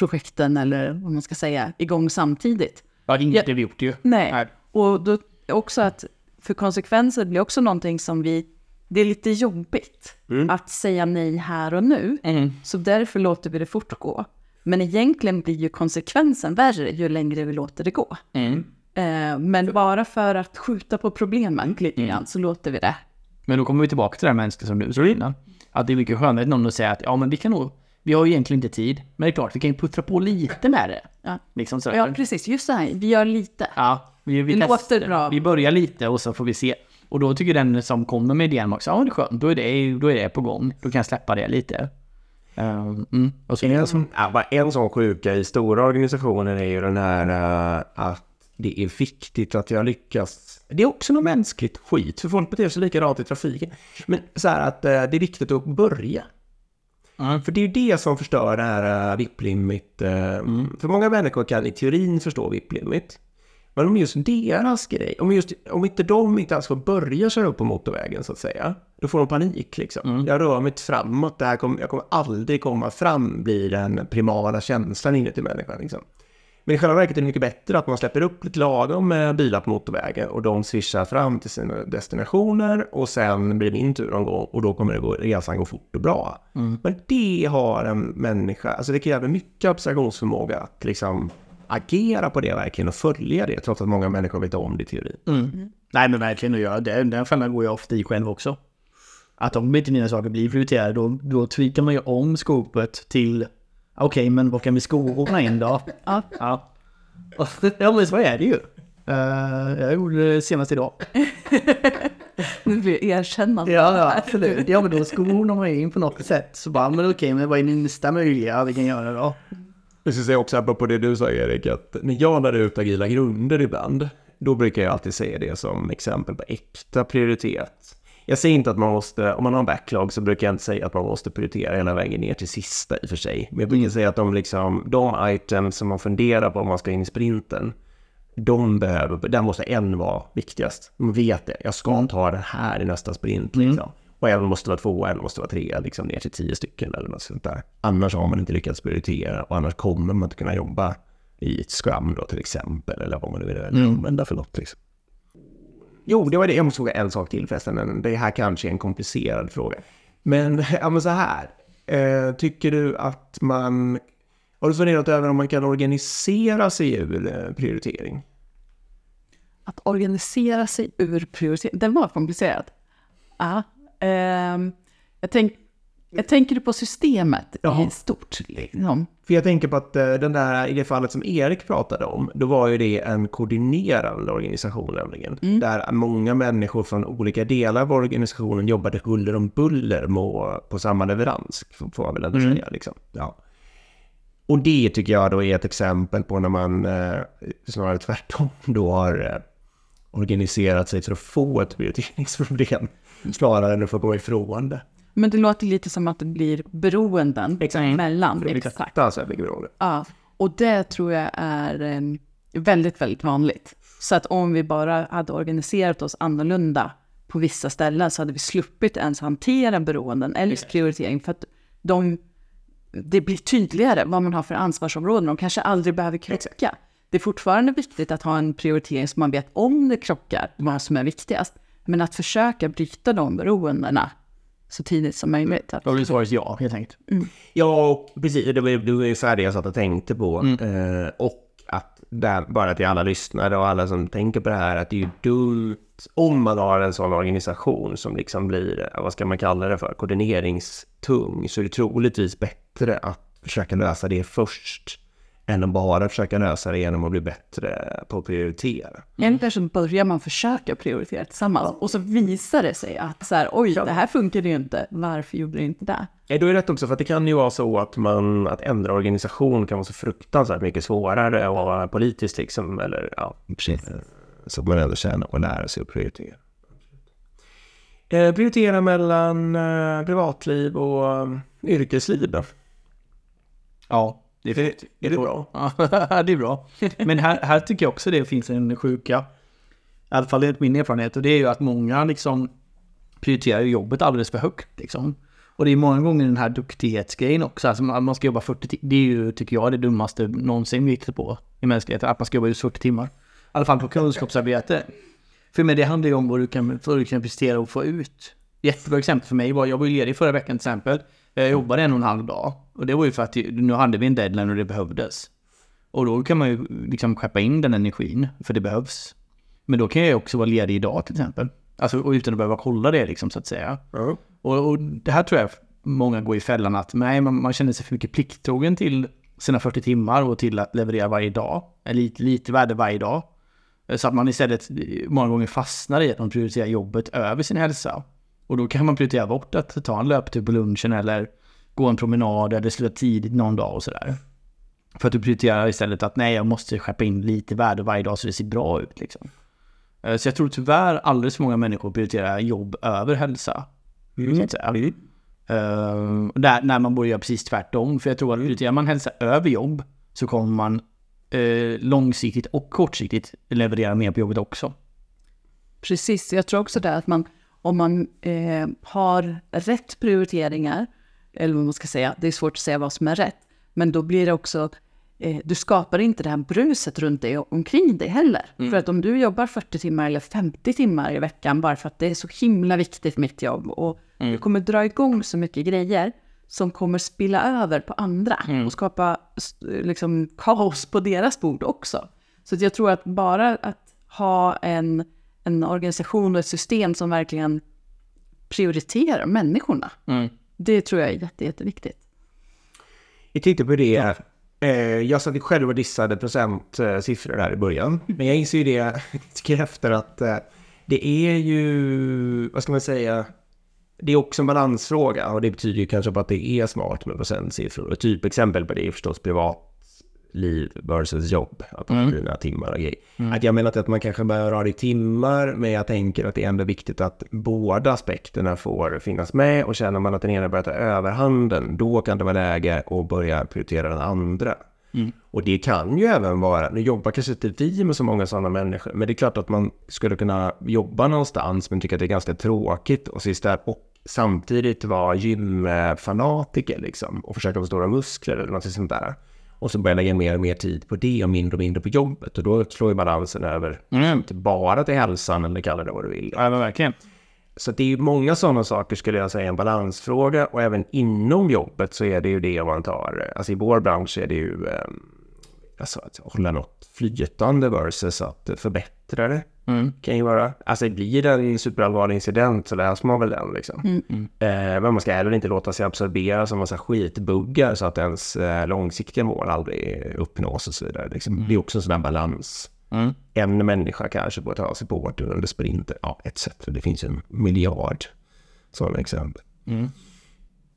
projekten eller vad man ska säga igång samtidigt? Ja, inte Ja. det vi gjort ju. Nej. Nej. Och då också att för konsekvenser blir också någonting som vi, det är lite jobbigt att säga nej här och nu. Så därför låter vi det fortgå. Men egentligen blir ju konsekvensen värre ju längre vi låter det gå. Eh, men bara för att skjuta på problemen lite grann så låter vi det. Men då kommer vi tillbaka till det här mänskliga som du sa innan. Att det är mycket skönare än någon att säga att ja men vi kan nog, vi har ju egentligen inte tid. Men det är klart, vi kan ju puttra på lite med det. Ja. Liksom så. Ja, precis. Just så här, vi gör lite. Ja, vi, vi Det låter bra. Vi börjar lite och så får vi se. Och då tycker den som kommer med idén också, ja det är skönt, då är det, då är det på gång. Då kan jag släppa det lite. Ehm, mm. och så, En, sån, ja, bara en sån sjuka i stora organisationer är ju den här eh, att det är viktigt att jag lyckas. Det är också något mänskligt skit, för folk beter sig likadant i trafiken. Men så här att eh, det är viktigt att börja. Mm. För det är ju det som förstör det här uh, VIP-limit. eh, För många människor kan i teorin förstå VIP-limit. Men om just deras grej, om, just, om inte de inte ens får börja köra upp på motorvägen så att säga, då får de panik liksom. Jag rör mig inte framåt, det här kommer, jag kommer aldrig komma fram, blir den primala känslan inuti människan liksom. Men i själva verket är det mycket bättre att man släpper upp lite lagom med bilar på motorvägen och de swishar fram till sina destinationer och sen blir det min tur någon gång och då kommer det gå, resan gå fort och bra. Men det har en människa, alltså det kräver mycket abstraktionsförmåga att liksom agera på det verkligen och följa det trots att många människor vet om det i teorin. Mm. Nej men verkligen att göra det. Den fällan går jag ofta i själv också. Att om inte mina saker blir prioriterade då, då tweakar man ju om skopet till okej men vad kan vi skona in då? Ja. Ja. Och- Ja men så är det ju. Eh, jag gjorde det senast idag. Nu blir det erkännande. Ja, ja absolut. Ja men då skonar man in på något sätt. Så bara men okej men vad är nästa möjliga vi kan göra då? Jag ska säga också apropå det du sa Erik, att när jag lär ut agila grunder ibland, då brukar jag alltid säga det som exempel på äkta prioritet. Jag säger inte att man måste, om man har en backlog så brukar jag inte säga att man måste prioritera hela vägen ner till sista i och för sig. Men jag brukar säga att de, liksom, de items som man funderar på om man ska in i sprinten, de behöver, där måste en vara viktigast. De vet det, jag ska ta den här i nästa sprint liksom. Och en måste vara två, en måste vara tre, liksom ner till tio stycken eller något sånt där. Annars har man inte lyckats prioritera och annars kommer man inte kunna jobba i ett scrum då till exempel, eller vad man nu vill använda för något liksom. Jo, det var det. Jag måste fråga en sak till förresten. Det här kanske är en komplicerad fråga. Men, ja, men så här. Eh, tycker du att man... Har du funderat över om man kan organisera sig ur eh, prioritering? Att organisera sig ur prioritering, den var komplicerad. Ja, Eh, jag, tänk, jag tänker på systemet Jaha. i stort. Liksom. För jag tänker på att eh, den där, i det fallet som Erik pratade om, då var ju det en koordinerande organisation nämligen. Där många människor från olika delar av organisationen jobbade huller om buller på samma leverans, får man väl ändå säga. Liksom. Ja. Och det tycker jag då är ett exempel på när man eh, snarare tvärtom då har eh, organiserat sig för att få ett prioriteringsproblem snarare än att få gå ifrån det. Men det låter lite som att det blir beroenden mellan. Exakt. Alltså, mycket beroende. Ja, och det tror jag är em, väldigt, väldigt vanligt. Så att om vi bara hade organiserat oss annorlunda på vissa ställen så hade vi sluppit ens hantera beroenden eller prioritering för att de, det blir tydligare vad man har för ansvarsområden. De kanske aldrig behöver krocka. Det är fortfarande viktigt att ha en prioritering så man vet om det krockar, vad som är viktigast. Men att försöka bryta de beroendena så tidigt som möjligt. Då blir svaret ja, helt enkelt. Ja, och precis. Det var, det var ungefär det jag satt och tänkte på. Eh, och att där, bara till alla lyssnare och alla som tänker på det här, att det är ju dumt om man har en sån organisation som liksom blir, eh, vad ska man kalla det för, koordineringstung, så är det troligtvis bättre att försöka lösa det först än att bara försöka lösa det genom att bli bättre på att prioritera. Eller så börjar man försöka prioritera tillsammans och så visar det sig att så här, oj, det här funkade ju inte. Varför gjorde det inte det? Då är det rätt också, för att det kan ju vara så att man, att ändra organisation kan vara så fruktansvärt mycket svårare och vara politiskt liksom, eller ja, precis. Så man ändå tjänar på att lära sig att prioritera. Eh, prioritera mellan eh, privatliv och eh, yrkesliv då? Ja, det är, Är, är det bra? Ja, det är bra. Men här, här tycker jag också det finns en sjuka. I alla fall enligt min erfarenhet. Och det är ju att många liksom prioriterar jobbet alldeles för högt. Liksom. Och det är många gånger den här duktighetsgrejen också. Alltså man ska jobba 40 timmar. Det är ju, tycker jag, det dummaste någonsin vi hittat på i mänskligheten. Att man ska jobba just 40 timmar. I alla fall på kunskapsarbete. För med det handlar ju om vad du kan, vad du kan prestera och få ut. Jättebra exempel för mig var, jag var ju ledig förra veckan till exempel. Jag jobbade en och en halv dag. Och det var ju för att nu hade vi en deadline och det behövdes. Och då kan man ju liksom skeppa in den energin, för det behövs. Men då kan jag ju också vara ledig idag till exempel. Alltså och utan att behöva kolla det liksom så att säga. Ja. Och, och det här tror jag många går i fällan att nej, man, man känner sig för mycket plikttrogen till sina 40 timmar och till att leverera varje dag. Eller lite, lite värde varje dag. Så att man istället många gånger fastnar i att man prioriterar jobbet över sin hälsa. Och då kan man prioritera bort att ta en löptur på lunchen eller gå en promenad eller sluta tidigt någon dag och sådär. För att du prioriterar istället att nej, jag måste skeppa in lite värde varje dag så det ser bra ut liksom. Eh, Så jag tror tyvärr alldeles för många människor prioriterar jobb över hälsa. Så att säga. Eh, och där, när man borde göra precis tvärtom. För jag tror att prioriterar man hälsa över jobb så kommer man eh, långsiktigt och kortsiktigt leverera mer på jobbet också. Precis, jag tror också det att man, om man eh, har rätt prioriteringar, eller vad man ska säga, det är svårt att säga vad som är rätt, men då blir det också, eh, du skapar inte det här bruset runt dig och omkring dig heller. För att om du jobbar 40 timmar eller 50 timmar i veckan bara för att det är så himla viktigt mitt jobb och du kommer dra igång så mycket grejer som kommer spilla över på andra och skapa liksom, kaos på deras bord också. Så jag tror att bara att ha en, en organisation och ett system som verkligen prioriterar människorna, det tror jag är jätte, jätteviktigt. Jag tänkte på det. Eh, jag satt själv och dissade procentsiffror där i början. Men jag inser ju det tycker efter att eh, det är ju, vad ska man säga, det är också en balansfråga och det betyder ju kanske på att det är smart med procentsiffror. Ett typexempel på det är förstås privatliv versus jobb. Att man mm. dina timmar och grejer. Att jag menar inte att man kanske behöver ha det i timmar, men jag tänker att det är ändå viktigt att båda aspekterna får finnas med och känner man att den ena börjar ta överhanden, då kan det vara läge att börja prioritera den andra. Och det kan ju även vara, nu jobbar kanske inte vi med så många sådana människor, men det är klart att man skulle kunna jobba någonstans men tycka att det är ganska tråkigt och sist där och samtidigt vara gymfanatiker liksom och försöka få stora muskler eller något sånt där. Och så börja lägga mer och mer tid på det och mindre och mindre på jobbet och då slår ju balansen över, Mm. inte bara till hälsan eller kalla det vad du vill. Ja, men verkligen. Så det är ju många sådana saker skulle jag säga en balansfråga och även inom jobbet så är det ju det om man tar, alltså i vår bransch är det ju eh, alltså att hålla något flytande versus att förbättra det. Mm. Kan ju vara, alltså blir det en superallvarlig incident så läser man väl den liksom. Eh, men man ska heller inte låta sig absorberas av massa skitbuggar så att ens eh, långsiktiga mål aldrig uppnås och så vidare. Liksom. Det är också en sån där balans Mm. en människa kanske borde ta sig på vårt under sprinter. Ja, etc. Det finns en miljard sådana exempel. Mm.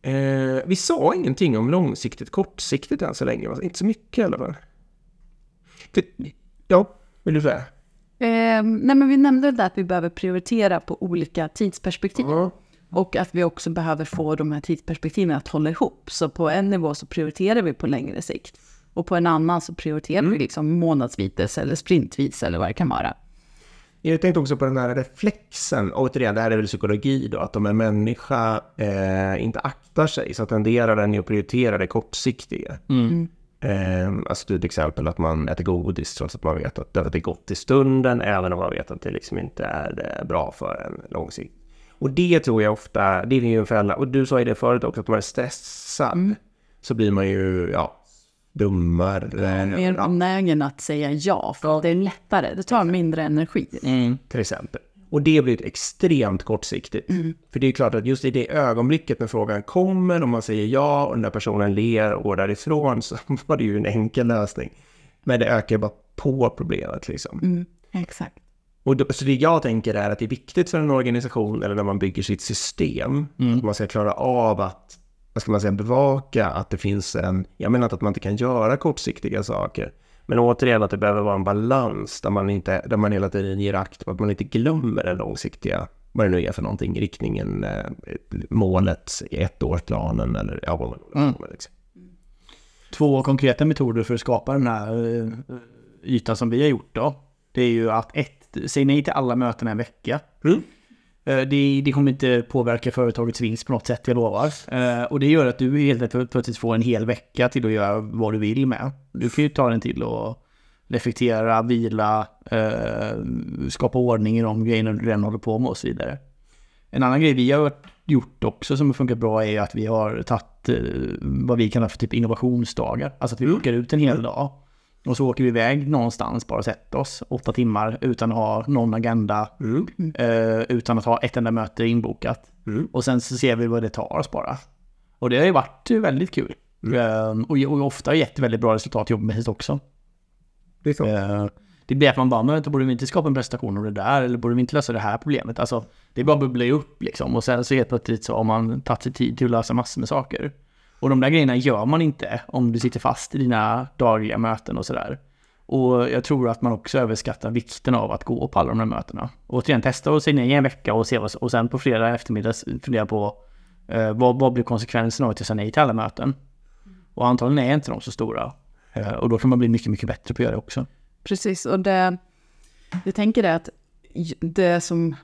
Eh, vi sa ingenting om långsiktigt, kortsiktigt än så länge. Inte så mycket i alla fall. Ja, vill du säga? Eh, nej men vi nämnde det där att vi behöver prioritera på olika tidsperspektiv. Ja. Och att vi också behöver få de här tidsperspektiven att hålla ihop. Så på en nivå så prioriterar vi på längre sikt. Och på en annan så prioriterar vi liksom månadsvis eller sprintvis eller vad det kan vara. Jag tänkte också på den här reflexen. Återigen, det här är väl psykologi då. Att om en människa eh, inte aktar sig så tenderar den ju att prioritera det kortsiktiga. Mm. Eh, alltså till exempel att man äter godis trots att man vet att det är gott i stunden, även om man vet att det liksom inte är eh, bra för en långsikt. Och det tror jag ofta, det är ju en fälla. Och du sa ju det förut också, att man är stressad. Så blir man ju, ja, dummare. Mer benägen att säga ja, för det är lättare. Det tar mindre energi. Mm. till exempel. Och det blir ett extremt kortsiktigt. För det är klart att just i det ögonblicket när frågan kommer och man säger ja och den där personen ler och går därifrån så var det ju en enkel lösning. Men det ökar bara på problemet liksom. Mm, exakt. Och då, så det jag tänker är att det är viktigt för en organisation eller när man bygger sitt system att man ska klara av att vad ska man säga, bevaka att det finns en, jag menar inte att man inte kan göra kortsiktiga saker, men återigen att det behöver vara en balans där man, inte, där man hela tiden ger akt på att man inte glömmer den långsiktiga, vad det nu är för någonting, riktningen, eh, målet, ettårsplanen eller ja, vad man Mm. liksom. Två konkreta metoder för att skapa den här eh, ytan som vi har gjort då. Det är ju att ett, säg nej till alla möten en vecka. Mm. Eh, Det, det kommer inte påverka företagets vinst på något sätt, jag lovar. Eh, Och det gör att du helt enkelt plötsligt får en hel vecka till att göra vad du vill med. Du kan ju ta den till att reflektera, vila, eh, skapa ordning i de grejerna du redan håller på med och så vidare. En annan grej vi har gjort också som har funkat bra är att vi har tagit vad vi kallar för typ innovationsdagar. Alltså att vi bokar ut en hel dag. Och så åker vi iväg någonstans, bara sätter oss åtta timmar utan att ha någon agenda. Mm. Eh, utan att ha ett enda möte inbokat. Mm. Och sen så ser vi vad det tar oss bara. Och det har ju varit väldigt kul. Eh, och, och ofta gett väldigt bra resultat jobbmässigt också. Det är så. Eh, det blir att man bara, men vänta, borde vi inte skapa en presentation om det där? Eller borde vi inte lösa det här problemet? Alltså, det är bara bubblar ju upp liksom. Och sen så helt plötsligt så har man tagit sig tid till att lösa massor med saker. Och de där grejerna gör man inte om du sitter fast i dina dagliga möten och sådär. Och jag tror att man också överskattar vikten av att gå på alla de här mötena. Och återigen, testa och säga nej i en vecka och se vad, och sen på fredag eftermiddag fundera på eh, vad, vad blir konsekvenserna av att jag säger nej till alla möten? Och antagligen är inte de så stora. Eh, och då kan man bli mycket, mycket bättre på att göra det också. Precis, och det, jag tänker det att det som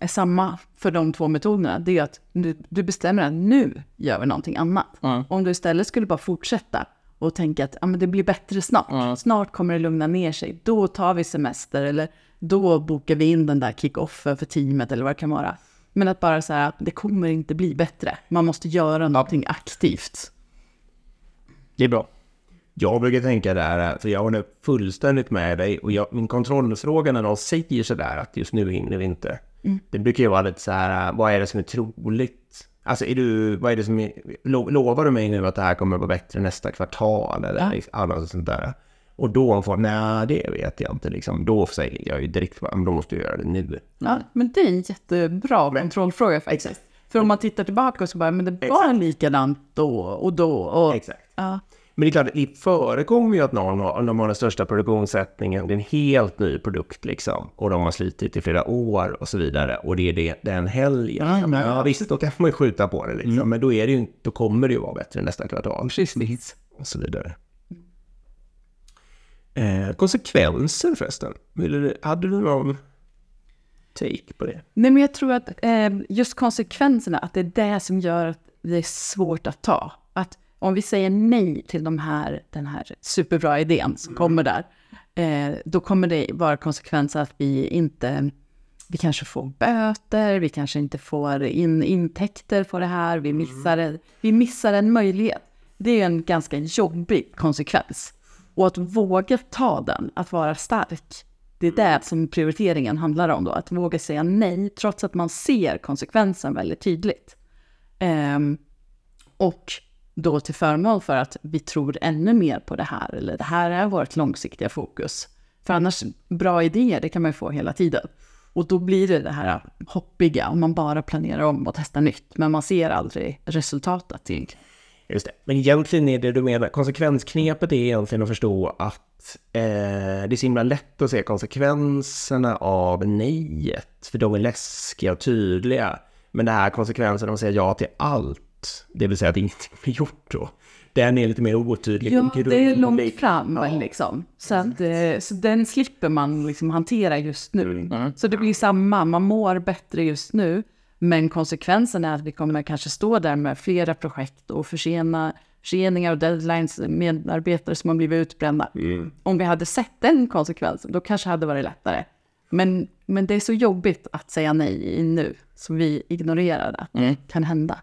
är samma för de två metoderna, det är att du, du bestämmer att nu gör vi någonting annat. Ja. Om du istället skulle bara fortsätta och tänka att ah, men det blir bättre snart, Ja. snart kommer det lugna ner sig, då tar vi semester eller då bokar vi in den där kick-offen för teamet eller vad det kan vara. Men att bara säga att det kommer inte bli bättre, man måste göra någonting aktivt. Det är bra. Jag brukar tänka där, för jag håller fullständigt med dig och jag, min kontrollfråga när någon säger sådär att just nu hinner vi inte. Det brukar ju vara lite så här, vad är det som är troligt? Alltså är du, vad är det som är, lo, lovar du mig nu att det här kommer att vara bättre nästa kvartal eller Ja. liksom, sånt där? Och då om får, nej det vet jag inte liksom. Då säger jag ju direkt, men då måste jag göra det nu. Ja, men det är en jättebra kontrollfråga faktiskt. För om man tittar tillbaka så bara, men det var likadant då och då. Och, Exakt. ja, Men det är klart, det förekommer ju att någon har, de har den största produktionssättningen, det är en helt ny produkt liksom, och de har slitit i flera år och så vidare, och det är det, den helgen. Ja, men- ja, visst, då kan man ju skjuta på det liksom, men då, är det ju, då kommer det ju vara bättre nästa kvartal precis. och så vidare. Eh, konsekvenser förresten. Hade du någon take på det? Nej, men jag tror att eh, just konsekvenserna, att det är det som gör att det är svårt att ta. Att om vi säger nej till de här, den här superbra idén som kommer där, eh, då kommer det vara konsekvenser att vi inte, vi kanske får böter, vi kanske inte får in intäkter på det här, vi missar, vi missar en möjlighet. Det är en ganska jobbig konsekvens. Och att våga ta den, att vara stark, det är det som prioriteringen handlar om då. Att våga säga nej, trots att man ser konsekvensen väldigt tydligt. Ehm, och då till förmån för att vi tror ännu mer på det här, eller det här är vårt långsiktiga fokus. För annars, bra idéer, det kan man ju få hela tiden. Och då blir det det här hoppiga, om man bara planerar om och testar nytt, men man ser aldrig resultatet. egentligen. Just det. Men egentligen är det du menar, konsekvensknepet är egentligen att förstå att eh, det är så himla lätt att se konsekvenserna av nejet, för de är läskiga och tydliga. Men det här konsekvenserna av att säga ja till allt, det vill säga att ingenting blir gjort då, den är lite mer otydlig. Ja, det är långt fram Ja. liksom. Så, att, eh, så den slipper man liksom hantera just nu. Mm. Så det blir samma, man mår bättre just nu. Men konsekvensen är att vi kommer kanske stå där med flera projekt och försena, förseningar och deadlines, medarbetare som har blivit utbrända. Mm. Om vi hade sett den konsekvensen, då kanske det hade varit lättare. Men, men det är så jobbigt att säga nej i nu, så vi ignorerar att det kan hända.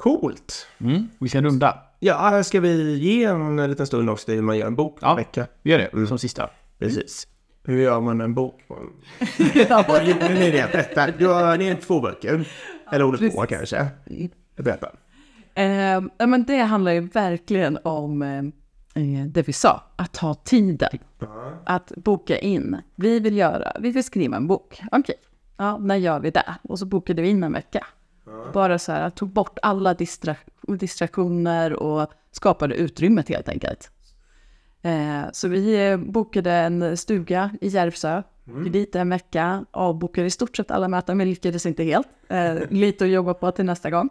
Coolt. Mm. Vi ska runda. Ja, ska vi ge en liten stund också till man gör en bok Ja. en vecka? Vi gör det som sista. Precis. Hur gör man en bok? Vad gjorde ni det? Berätta. Du har, ni är två böcker. Eller ordet på kanske. Berätta. Eh, ja, men det handlar ju verkligen om eh, eh, det vi sa, att ta tiden. Att boka in. Vi vill göra, vi vill skriva en bok. Okej, ja, när gör vi det? Och så bokade vi in en vecka. Bara så här, tog bort alla distra distraktioner och skapade utrymmet helt enkelt. Eh, så vi eh, bokade en stuga i Järvsö, mm. dit en vecka, avbokade i stort sett alla möten, men lyckades inte helt. Eh, lite att jobba på till nästa gång.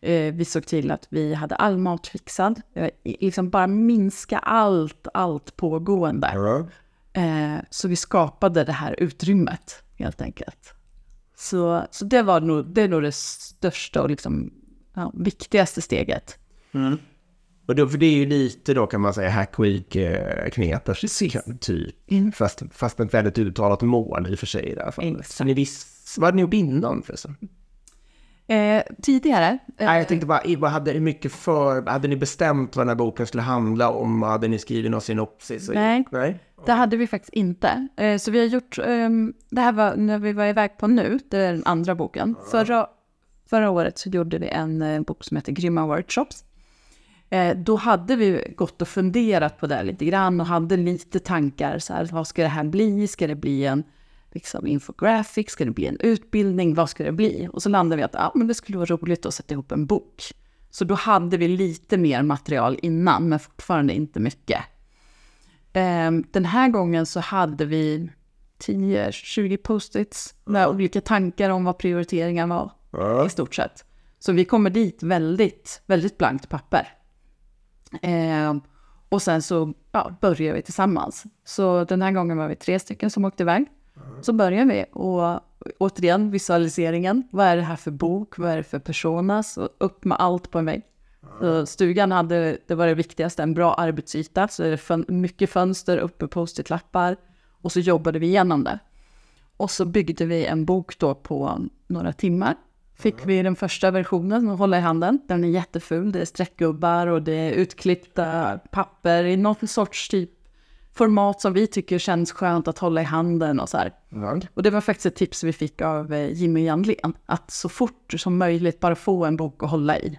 Eh, vi såg till att vi hade all mat fixad, liksom bara minska allt, allt pågående. Eh, så vi skapade det här utrymmet helt enkelt. Så, så det var nog det, är nog det största och liksom, ja, viktigaste steget. Och då, för det är ju lite då kan man säga Hack Week-knep, typ. Fast, fast med ett väldigt uttalat mål i och för sig i det här fallet. Exakt. Så ni visste, vad hade ni gjort innan förresten? Eh, tidigare, eh, Nej, jag tänkte bara, vad hade ni mycket för, hade ni bestämt vad den här boken skulle handla om? Hade ni skrivit någon synopsis? Nej. Nej. det hade vi faktiskt inte. Eh, så vi har gjort, ehm, det här var när vi var iväg på nu, det är den andra boken. Förra, förra året så gjorde vi en eh, bok som heter Grymma Workshops. Eh, då hade vi gått och funderat på det lite grann och hade lite tankar. Så här, vad ska det här bli? Ska det bli en liksom, infographic? Ska det bli en utbildning? Vad ska det bli? Och så landade vi att ah, men det skulle vara roligt att sätta ihop en bok. Så då hade vi lite mer material innan, men fortfarande inte mycket. Eh, den här gången så hade vi 10-20 post-its med olika tankar om vad prioriteringen var i stort sett. Så vi kommer dit väldigt, väldigt blankt papper. Eh, och sen så ja, börjar vi tillsammans. Så den här gången var vi tre stycken som åkte iväg. Så börjar vi och återigen visualiseringen. Vad är det här för bok? Vad är det för personas? Och upp med allt på en vägg. Så stugan hade, det var det viktigaste, en bra arbetsyta. Så det är fön- mycket fönster, uppe post-it-lappar. Och så jobbade vi igenom det. Och så byggde vi en bok då på några timmar. Fick vi den första versionen att hålla i handen. Den är jätteful. Det är streckgubbar och det är utklippta papper i någon sorts typ format som vi tycker känns skönt att hålla i handen och så här. Och det var faktiskt ett tips vi fick av eh, Jimmy Janlén. Att så fort som möjligt bara få en bok att hålla i.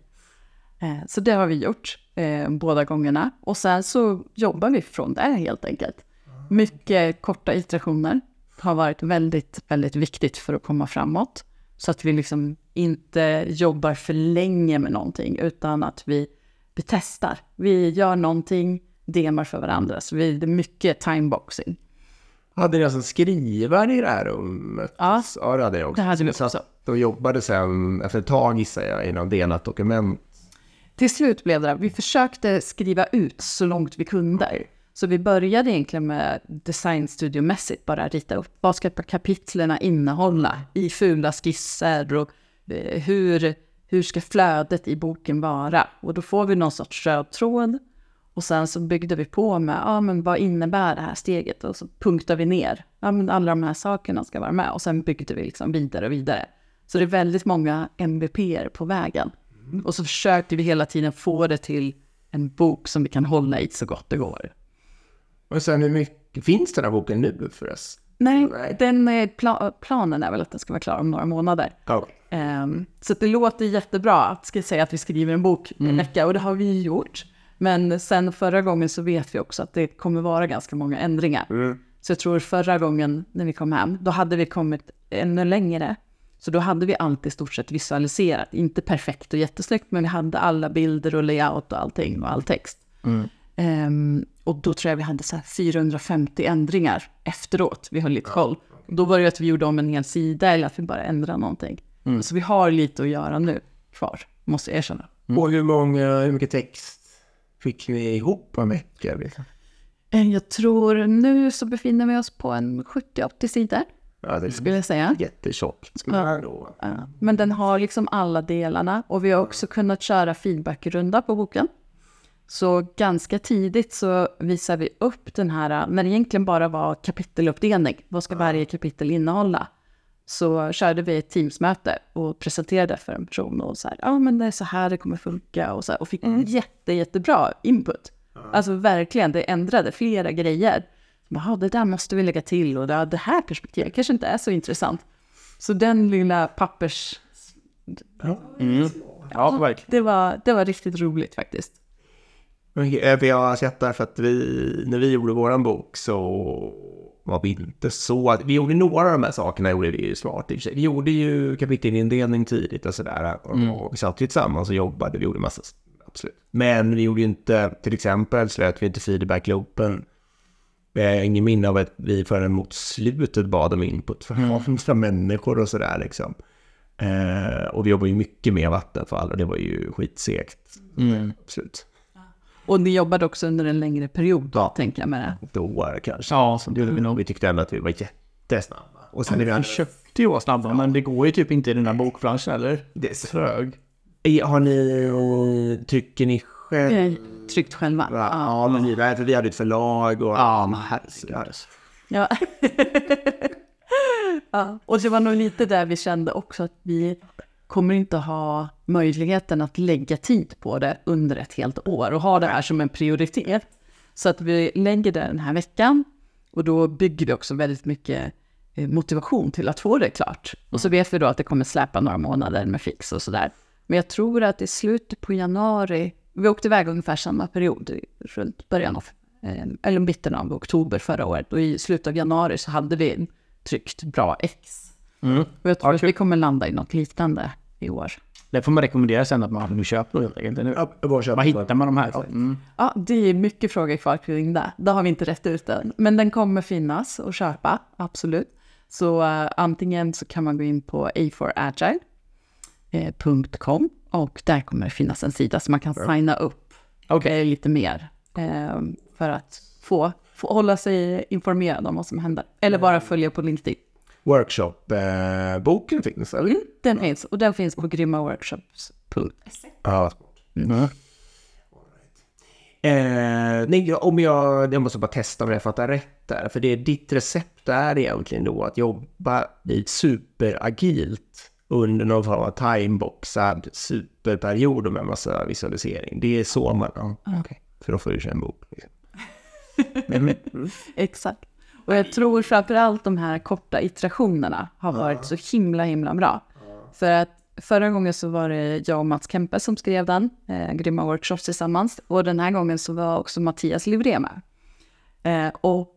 Eh, Så det har vi gjort eh, båda gångerna. Och sen så jobbar vi från det helt enkelt. Mycket korta iterationer har varit väldigt, väldigt viktigt för att komma framåt. Så att vi liksom inte jobbar för länge med någonting, utan att vi, vi testar. Vi gör någonting, demar för varandra. Så vi, det är mycket timeboxing. Hade ni alltså en skrivare i det här rummet? Ja. ja det hade jag också. Det hade vi Så också. att de jobbade sen efter ett tag gissar jag i något delat dokument. till slut blev det, vi försökte skriva ut så långt vi kunde. Så vi började egentligen med designstudiomässigt bara rita upp vad ska kapitlerna innehålla i fula skisser och eh, hur, hur ska flödet i boken vara? Och då får vi någon sorts röd tråd och sen så byggde vi på med, ja men vad innebär det här steget? Och så punktade vi ner, ja men alla de här sakerna ska vara med. Och sen byggde vi liksom vidare och vidare. Så det är väldigt många MVP på vägen. Och så försökte vi hela tiden få det till en bok som vi kan hålla i så gott det går. Och sen hur mycket, finns den här boken nu förresten? Nej, Nej. Den är pla- planen är väl att den ska vara klar om några månader. Ja. Ehm, så det låter jättebra att ska säga att vi skriver en bok i en vecka och det har vi ju gjort. Men sen förra gången så vet vi också att det kommer vara ganska många ändringar. Mm. Så jag tror förra gången när vi kom hem, då hade vi kommit ännu längre. Så då hade vi allt i stort sett visualiserat. Inte perfekt och jättesnyggt, men vi hade alla bilder och layout och allting och all text. Ehm, och då tror jag vi hade så här 450 ändringar efteråt. Vi höll lite koll. Då var det att vi gjorde om en hel sida eller att vi bara ändrade någonting. Så vi har lite att göra nu kvar, måste jag erkänna. Och hur, många, hur mycket text fick ni ihop en vecka? Liksom? Eh, Jag tror nu så befinner vi oss på en 70-80 sidor, Ja, det skulle jag säga. jättetjock. Ja, Men den har liksom alla delarna och vi har också kunnat köra feedbackrunda på boken. Så ganska tidigt så visar vi upp den här, när det egentligen bara var kapiteluppdelning, vad ska varje kapitel innehålla? Så körde vi ett teamsmöte och presenterade för en person och så här, ja men det är så här det kommer funka och så här, och fick jätte, jättebra input. Alltså verkligen, det ändrade flera grejer. Jaha, det där måste vi lägga till och det, det här perspektivet kanske inte är så intressant. Så den lilla pappers... Ja, verkligen. Det var, det var riktigt roligt faktiskt. Eh, jag har sett där för att vi, när vi gjorde våran bok så var vi inte så att, vi gjorde några av de här sakerna gjorde vi ju smart i och för sig. Vi gjorde ju kapitelindelning tidigt och sådär och, och vi satt ju tillsammans och jobbade, vi gjorde massa, absolut. Men vi gjorde ju inte, till exempel slöt vi inte feedback-loopen. Jag har ingen minne av att vi förrän mot slutet bad om input från andra människor och sådär liksom. Eh, och vi jobbar ju mycket med Vattenfall och det var ju skitsegt. Absolut. Och ni jobbade också under en längre period, Ja. tänker jag med det. Ett år kanske. Ja, så det gjorde vi nog. Vi tyckte ändå att vi var jättesnabba. Och sen är vi försökte ju vara snabba, men det går ju typ inte i den här bokbranschen, eller? det är. Trög. Har ni, tycker ni själv? Eh, Tryckt själva. Ja. Ja, men vi, för vi hade ett förlag och... Ja, men herregud. Ja. ja. Och det var nog lite där vi kände också att vi kommer inte ha möjligheten att lägga tid på det under ett helt år och ha det här som en prioritet. Så att vi lägger det den här veckan och då bygger vi också väldigt mycket eh, motivation till att få det klart. Och så vet vi då att det kommer släpa några månader med fix och sådär. Men jag tror att i slutet på januari, vi åkte iväg ungefär samma period, runt början av, eh, eller mitten av oktober förra året. Och i slutet av januari så hade vi tryckt bra X. Mm. Och jag tror att vi kommer landa i något liknande i år. Det får man rekommendera sen att man köper helt enkelt. Ja, var köper Var hittar man de här? Mm. Ja, det är mycket frågor kvar kring det. Det har vi inte rätt ut än. Men den kommer finnas och köpa, absolut. Så eh, antingen så kan man gå in på a4agile.com och där kommer det finnas en sida så man kan signa upp eh, lite mer eh, för att få, få hålla sig informerad om vad som händer. Eller bara följa på LinkedIn. Workshop-boken finns, eller? Den finns och den finns på grymmaworkshops.se. Ja. Mm. Eh, nej, om jag, jag måste bara testa om jag fattar rätt där. För det är ditt recept är egentligen då att jobba i superagilt under någon form av timeboxad superperiod med massa visualisering. Det är så man... Ja, okej. För då får du köra en bok. Liksom. Exakt. Och jag tror framförallt de här korta iterationerna har varit så himla, himla bra. För att förra gången så var det jag och Mats Kempe som skrev den, eh, Grymma Workshops tillsammans. Och den här gången så var också Mattias Livré med. Eh, och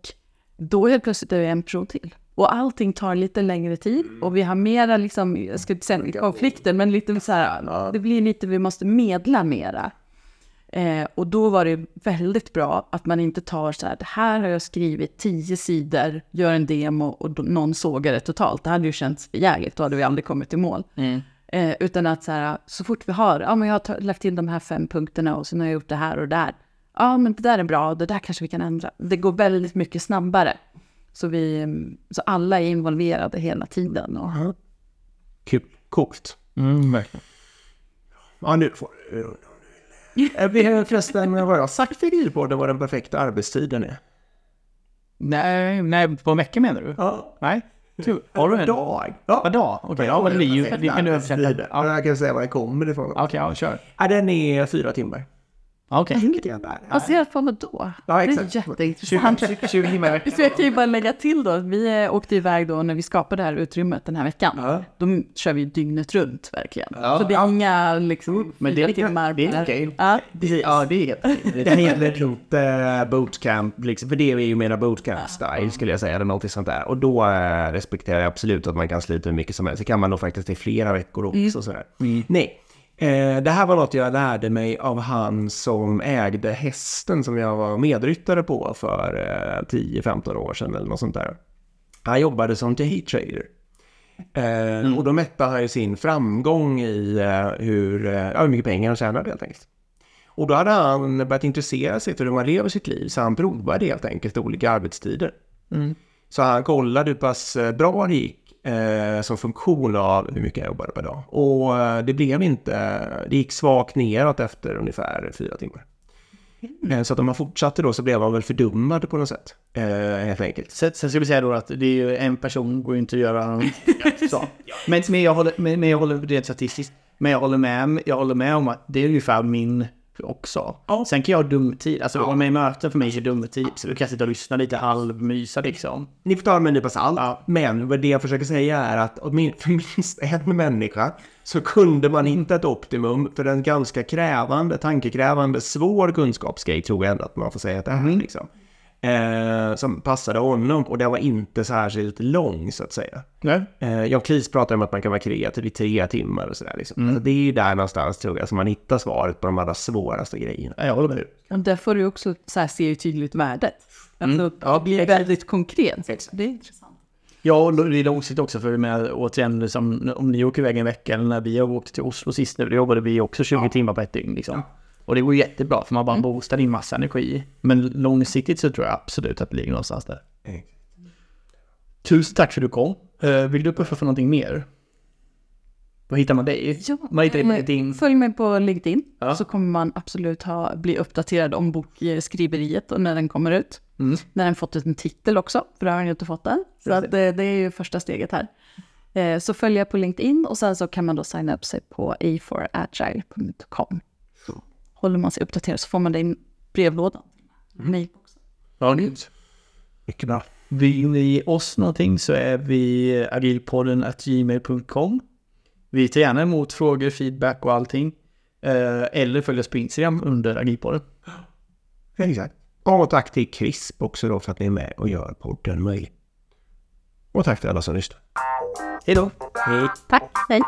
då helt plötsligt är det en person till. Och allting tar lite längre tid och vi har mera, liksom, jag ska inte säga konflikter, men lite så här, det blir lite, vi måste medla mera. Eh, och då var det väldigt bra att man inte tar så här, det här har jag skrivit tio sidor, gör en demo och någon sågar det totalt. Det hade ju känts jävligt, då hade vi aldrig kommit i mål. Mm. Eh, utan att så här, så fort vi har, ja men jag har lagt in de här fem punkterna och sen har jag gjort det här och det där. Ja men det där är bra, det där kanske vi kan ändra. Det går väldigt mycket snabbare. Så, vi, mm, så alla är involverade hela tiden. Och, Kul. Coolt. Mm, verkligen. Ja, nu får du förresten, vad jag sagt till Grillpodden vad den perfekta arbetstiden är? Nej, nej, på en vecka menar du? Ja. Nej? Du, har du en? Dag. Ja. Per dag? Okej, ja men det, är ju, det kan du översätta. Ja. Ja, Jag kan säga var den kommer ifrån. Okej, ja, kör. Ja, den är fyra timmar. Okej. baserat på vad då? Ja, Det exakt. är jätteintressant. 20 timmar i veckan. Så jag kan ju bara lägga till då, vi eh, åkte iväg då när vi skapade det här utrymmet den här veckan. Ja. Då kör vi dygnet runt verkligen. Ja. Så det är inga liksom, Men det är lite- timmar. det är okej. Ja, Ja, det är helt Det gäller inte bootcamp, liksom, för det är ju mera bootcamp-style skulle jag säga, eller något sånt där. Och då eh, respekterar jag absolut att man kan slita hur mycket som helst. Det kan man nog faktiskt i flera veckor också. Sådär. Nej, eh, det här var något jag lärde mig av han som ägde hästen som jag var medryttare på för eh, 10-15 år sedan eller något sånt där. Han jobbade som daytrader. Eh, Och då mätte han ju sin framgång i eh, hur, eh, ja, hur mycket pengar han tjänade helt enkelt. Och då hade han börjat intressera sig för hur man lever sitt liv, så han provade helt enkelt olika arbetstider. Så han kollade hur pass eh, bra det gick eh, som funktion av hur mycket jag jobbade per dag. Och eh, det blev inte, det gick svagt neråt efter ungefär fyra timmar. Eh, Så att om man fortsatte då så blev man väl fördummad på något sätt, eh, helt enkelt. Sen, sen ska vi säga då att det är ju en person går ju inte att göra så. Men, men, jag håller, men, men jag håller rent statistiskt. Men jag håller med, jag håller med om att det är ungefär min också. Sen kan jag ha dumtid. Alltså om jag är i möten för mig är dumtid. Så då kan jag sitta och lyssna lite halvmysa liksom. Ni får ta det med en nypa salt. Men vad det jag försöker säga är att för minst en människa så kunde man hitta ett optimum för en ganska krävande, tankekrävande, svår kunskapsgrej tror jag ändå att man får säga att det är. Liksom. Eh, som passade honom och den var inte särskilt lång så att säga. Nej. Eh, Jan Klies pratar om att man kan vara kreativ i tre timmar och sådär. Liksom. Alltså, det är ju där någonstans tror jag som man hittar svaret på de allra svåraste grejerna. Jag håller med. Och där får du också så här, se ju tydligt värdet. Alltså, Mm. Ja, det blir väldigt konkret. Det är intressant. Ja, och det är långsiktigt också för med återigen som om ni åker iväg en vecka eller när vi har åkt till Oslo sist nu, då jobbade vi också 20 timmar på ett dygn liksom. Och det går jättebra för man bara boostar in massa energi. Men långsiktigt så tror jag absolut att det ligger någonstans där. Tusen tack för att du kom. Uh, vill du puffa för någonting mer? Var hittar man dig? Ja, man hittar dig på eh, LinkedIn. Följ mig på LinkedIn Ja. så kommer man absolut ha, bli uppdaterad om bokskriveriet och när den kommer ut. Mm. När den fått en titel också, för det har den ju inte fått än. Så att, det, det är ju första steget här. Eh, så följer jag på LinkedIn och sen så kan man då signa upp sig på a4agile.com. Håller man sig uppdaterad så får man det i brevlådan. Mailboxen. Ja, grymt. Mycket bra. Vill ni oss någonting så är vi agilpodden at gmail.com. Vi tar gärna emot frågor, feedback och allting. Eh, eller följ oss på Instagram under agilpodden. Exakt. Och tack till CRISP också då för att ni är med och gör podden möjlig. Och tack till alla som lyssnar. Hej då! Hej. Tack, hej!